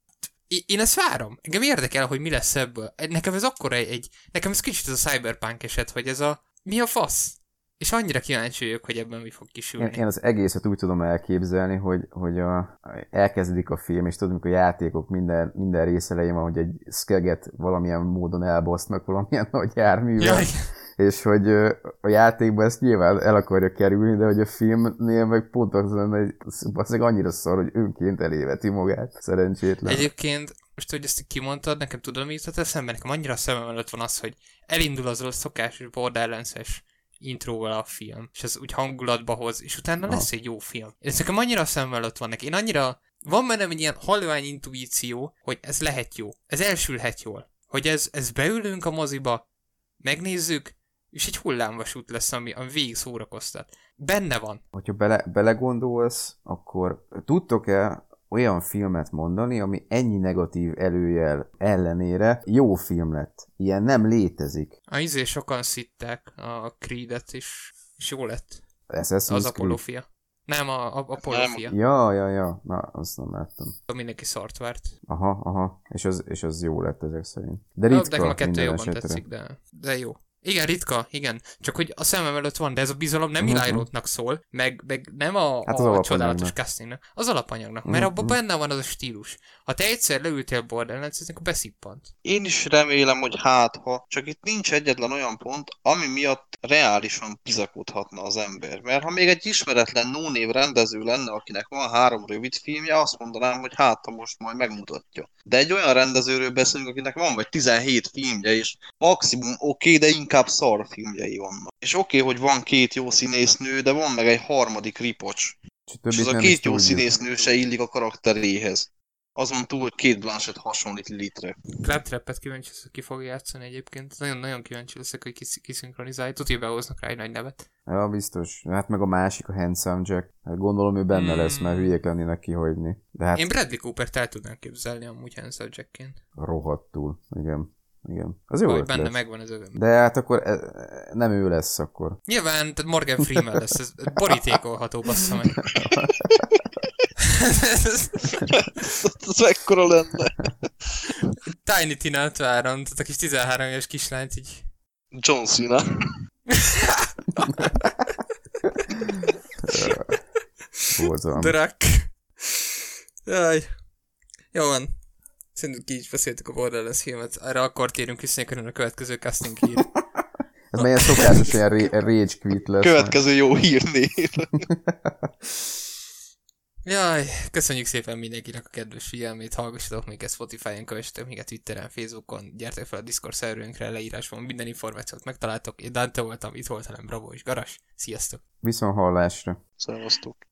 Én- én ezt várom. Engem érdekel, hogy mi lesz ebből. Nekem ez akkor egy, egy nekem ez kicsit ez a cyberpunk eset, hogy ez a mi a fasz? És annyira kíváncsi vagyok, hogy ebben mi fog kisülni. Én, én az egészet úgy tudom elképzelni, hogy, hogy a, elkezdik a film, és tudod, amikor a játékok minden, minden rész elején van, hogy egy skeget valamilyen módon elbasznak valamilyen nagy járművel, Jaj, és hogy a játékban ezt nyilván el akarja kerülni, de hogy a filmnél meg pont az lenne, hogy valószínűleg annyira szar, hogy önként eléveti magát, szerencsétlen. Egyébként, most hogy ezt kimondtad, nekem tudod, mi jutott eszembe? Nekem annyira a szemem előtt van az, hogy elindul az a szokásos Borderlands-es intróval a film, és ez úgy hangulatba hoz, és utána Aha. lesz egy jó film. Ez nekem annyira a szemem előtt van neki. Én annyira, van bennem egy ilyen halvány intuíció, hogy ez lehet jó. Ez elsülhet jól. Hogy ez, ez beülünk a moziba, megnézzük, és egy hullámvasút lesz, ami, ami végig szórakoztat. Benne van. Hogyha bele, belegondolsz, akkor tudtok-e olyan filmet mondani, ami ennyi negatív előjel ellenére jó film lett? Ilyen nem létezik. A izé sokan szitták a Creed-et, és, és jó lett. Assassin's Az Creed. Apollo fia. Nem, a, a, a polófia. Ja, ja, ja. Na, azt nem láttam. Mindenki szart várt. Aha, aha. És az, és az jó lett ezek szerint. De ritka Nekem a kettő jobban esetre. tetszik, de, de jó. Igen, ritka, igen. Csak hogy a szemem előtt van, de ez a bizalom nem Mhm. Eli szól, meg, meg nem a, Hát az a csodálatos castingnak, az alapanyagnak, mert Mhm. abban benne van az a stílus. Ha te egyszer leültél borderlands akkor beszippant. Én is remélem, hogy hát ha, csak itt nincs egyetlen olyan pont, ami miatt reálisan bizakodhatna az ember. Mert ha még egy ismeretlen no-név rendező lenne, akinek van három rövid filmje, azt mondanám, hogy hát ha most majd megmutatja. De egy olyan rendezőről beszélünk, akinek van vagy 17 filmje, és maximum oké, okay, de inkább szar filmjei vannak. És oké, okay, hogy van két jó színésznő, de van meg egy harmadik ripocs. És, És az a két jó színésznő se illik a karakteréhez. Azon túl, hogy két Blanchett hasonlít Lilitre. Claptrap-et kíváncsi leszek, hogy ki fogja játszani egyébként. Nagyon-nagyon kíváncsi leszek, hogy kisz- kiszinkronizálja. Tudja, behoznak rá egy nagy nevet. Ja, biztos. Hát meg a másik, a Handsome Jack. Hát gondolom ő benne Hmm. lesz, mert hülyék lennének kihagyni. De hát Én Bradley Cooper-t el tudnám képzelni amúgy Hansel Jackként. rohadtul. Igen. Igen. Az jó Hogy ötlet. benne megvan az övem. De hát akkor e, nem ő lesz akkor. Nyilván, tehát Morgan Freeman lesz, ez borítékolható, bassza meg. Ez mekkora lenne? Tiny Tina Turner, tehát a kis 13 éves kislányt így John Cena. Borzalom. Drak. Jaj. Jó van. Szerintem ki is beszéltük a Borderlands filmet. Erre akkor térünk vissza, a következő casting hír. Ez melyen szokásos ilyen ra- rage quit lesz. Következő jó hírnév. Jaj, köszönjük szépen mindenkinek a kedves figyelmét, hallgassatok minket Spotify-on, kövessetek minket Twitteren, Facebookon, gyertek fel a Discord szerverünkre, leírásban minden információt megtaláltok. Én Dante voltam, itt volt velem Bravo és Garas. Sziasztok! Viszont hallásra. Szevasztok.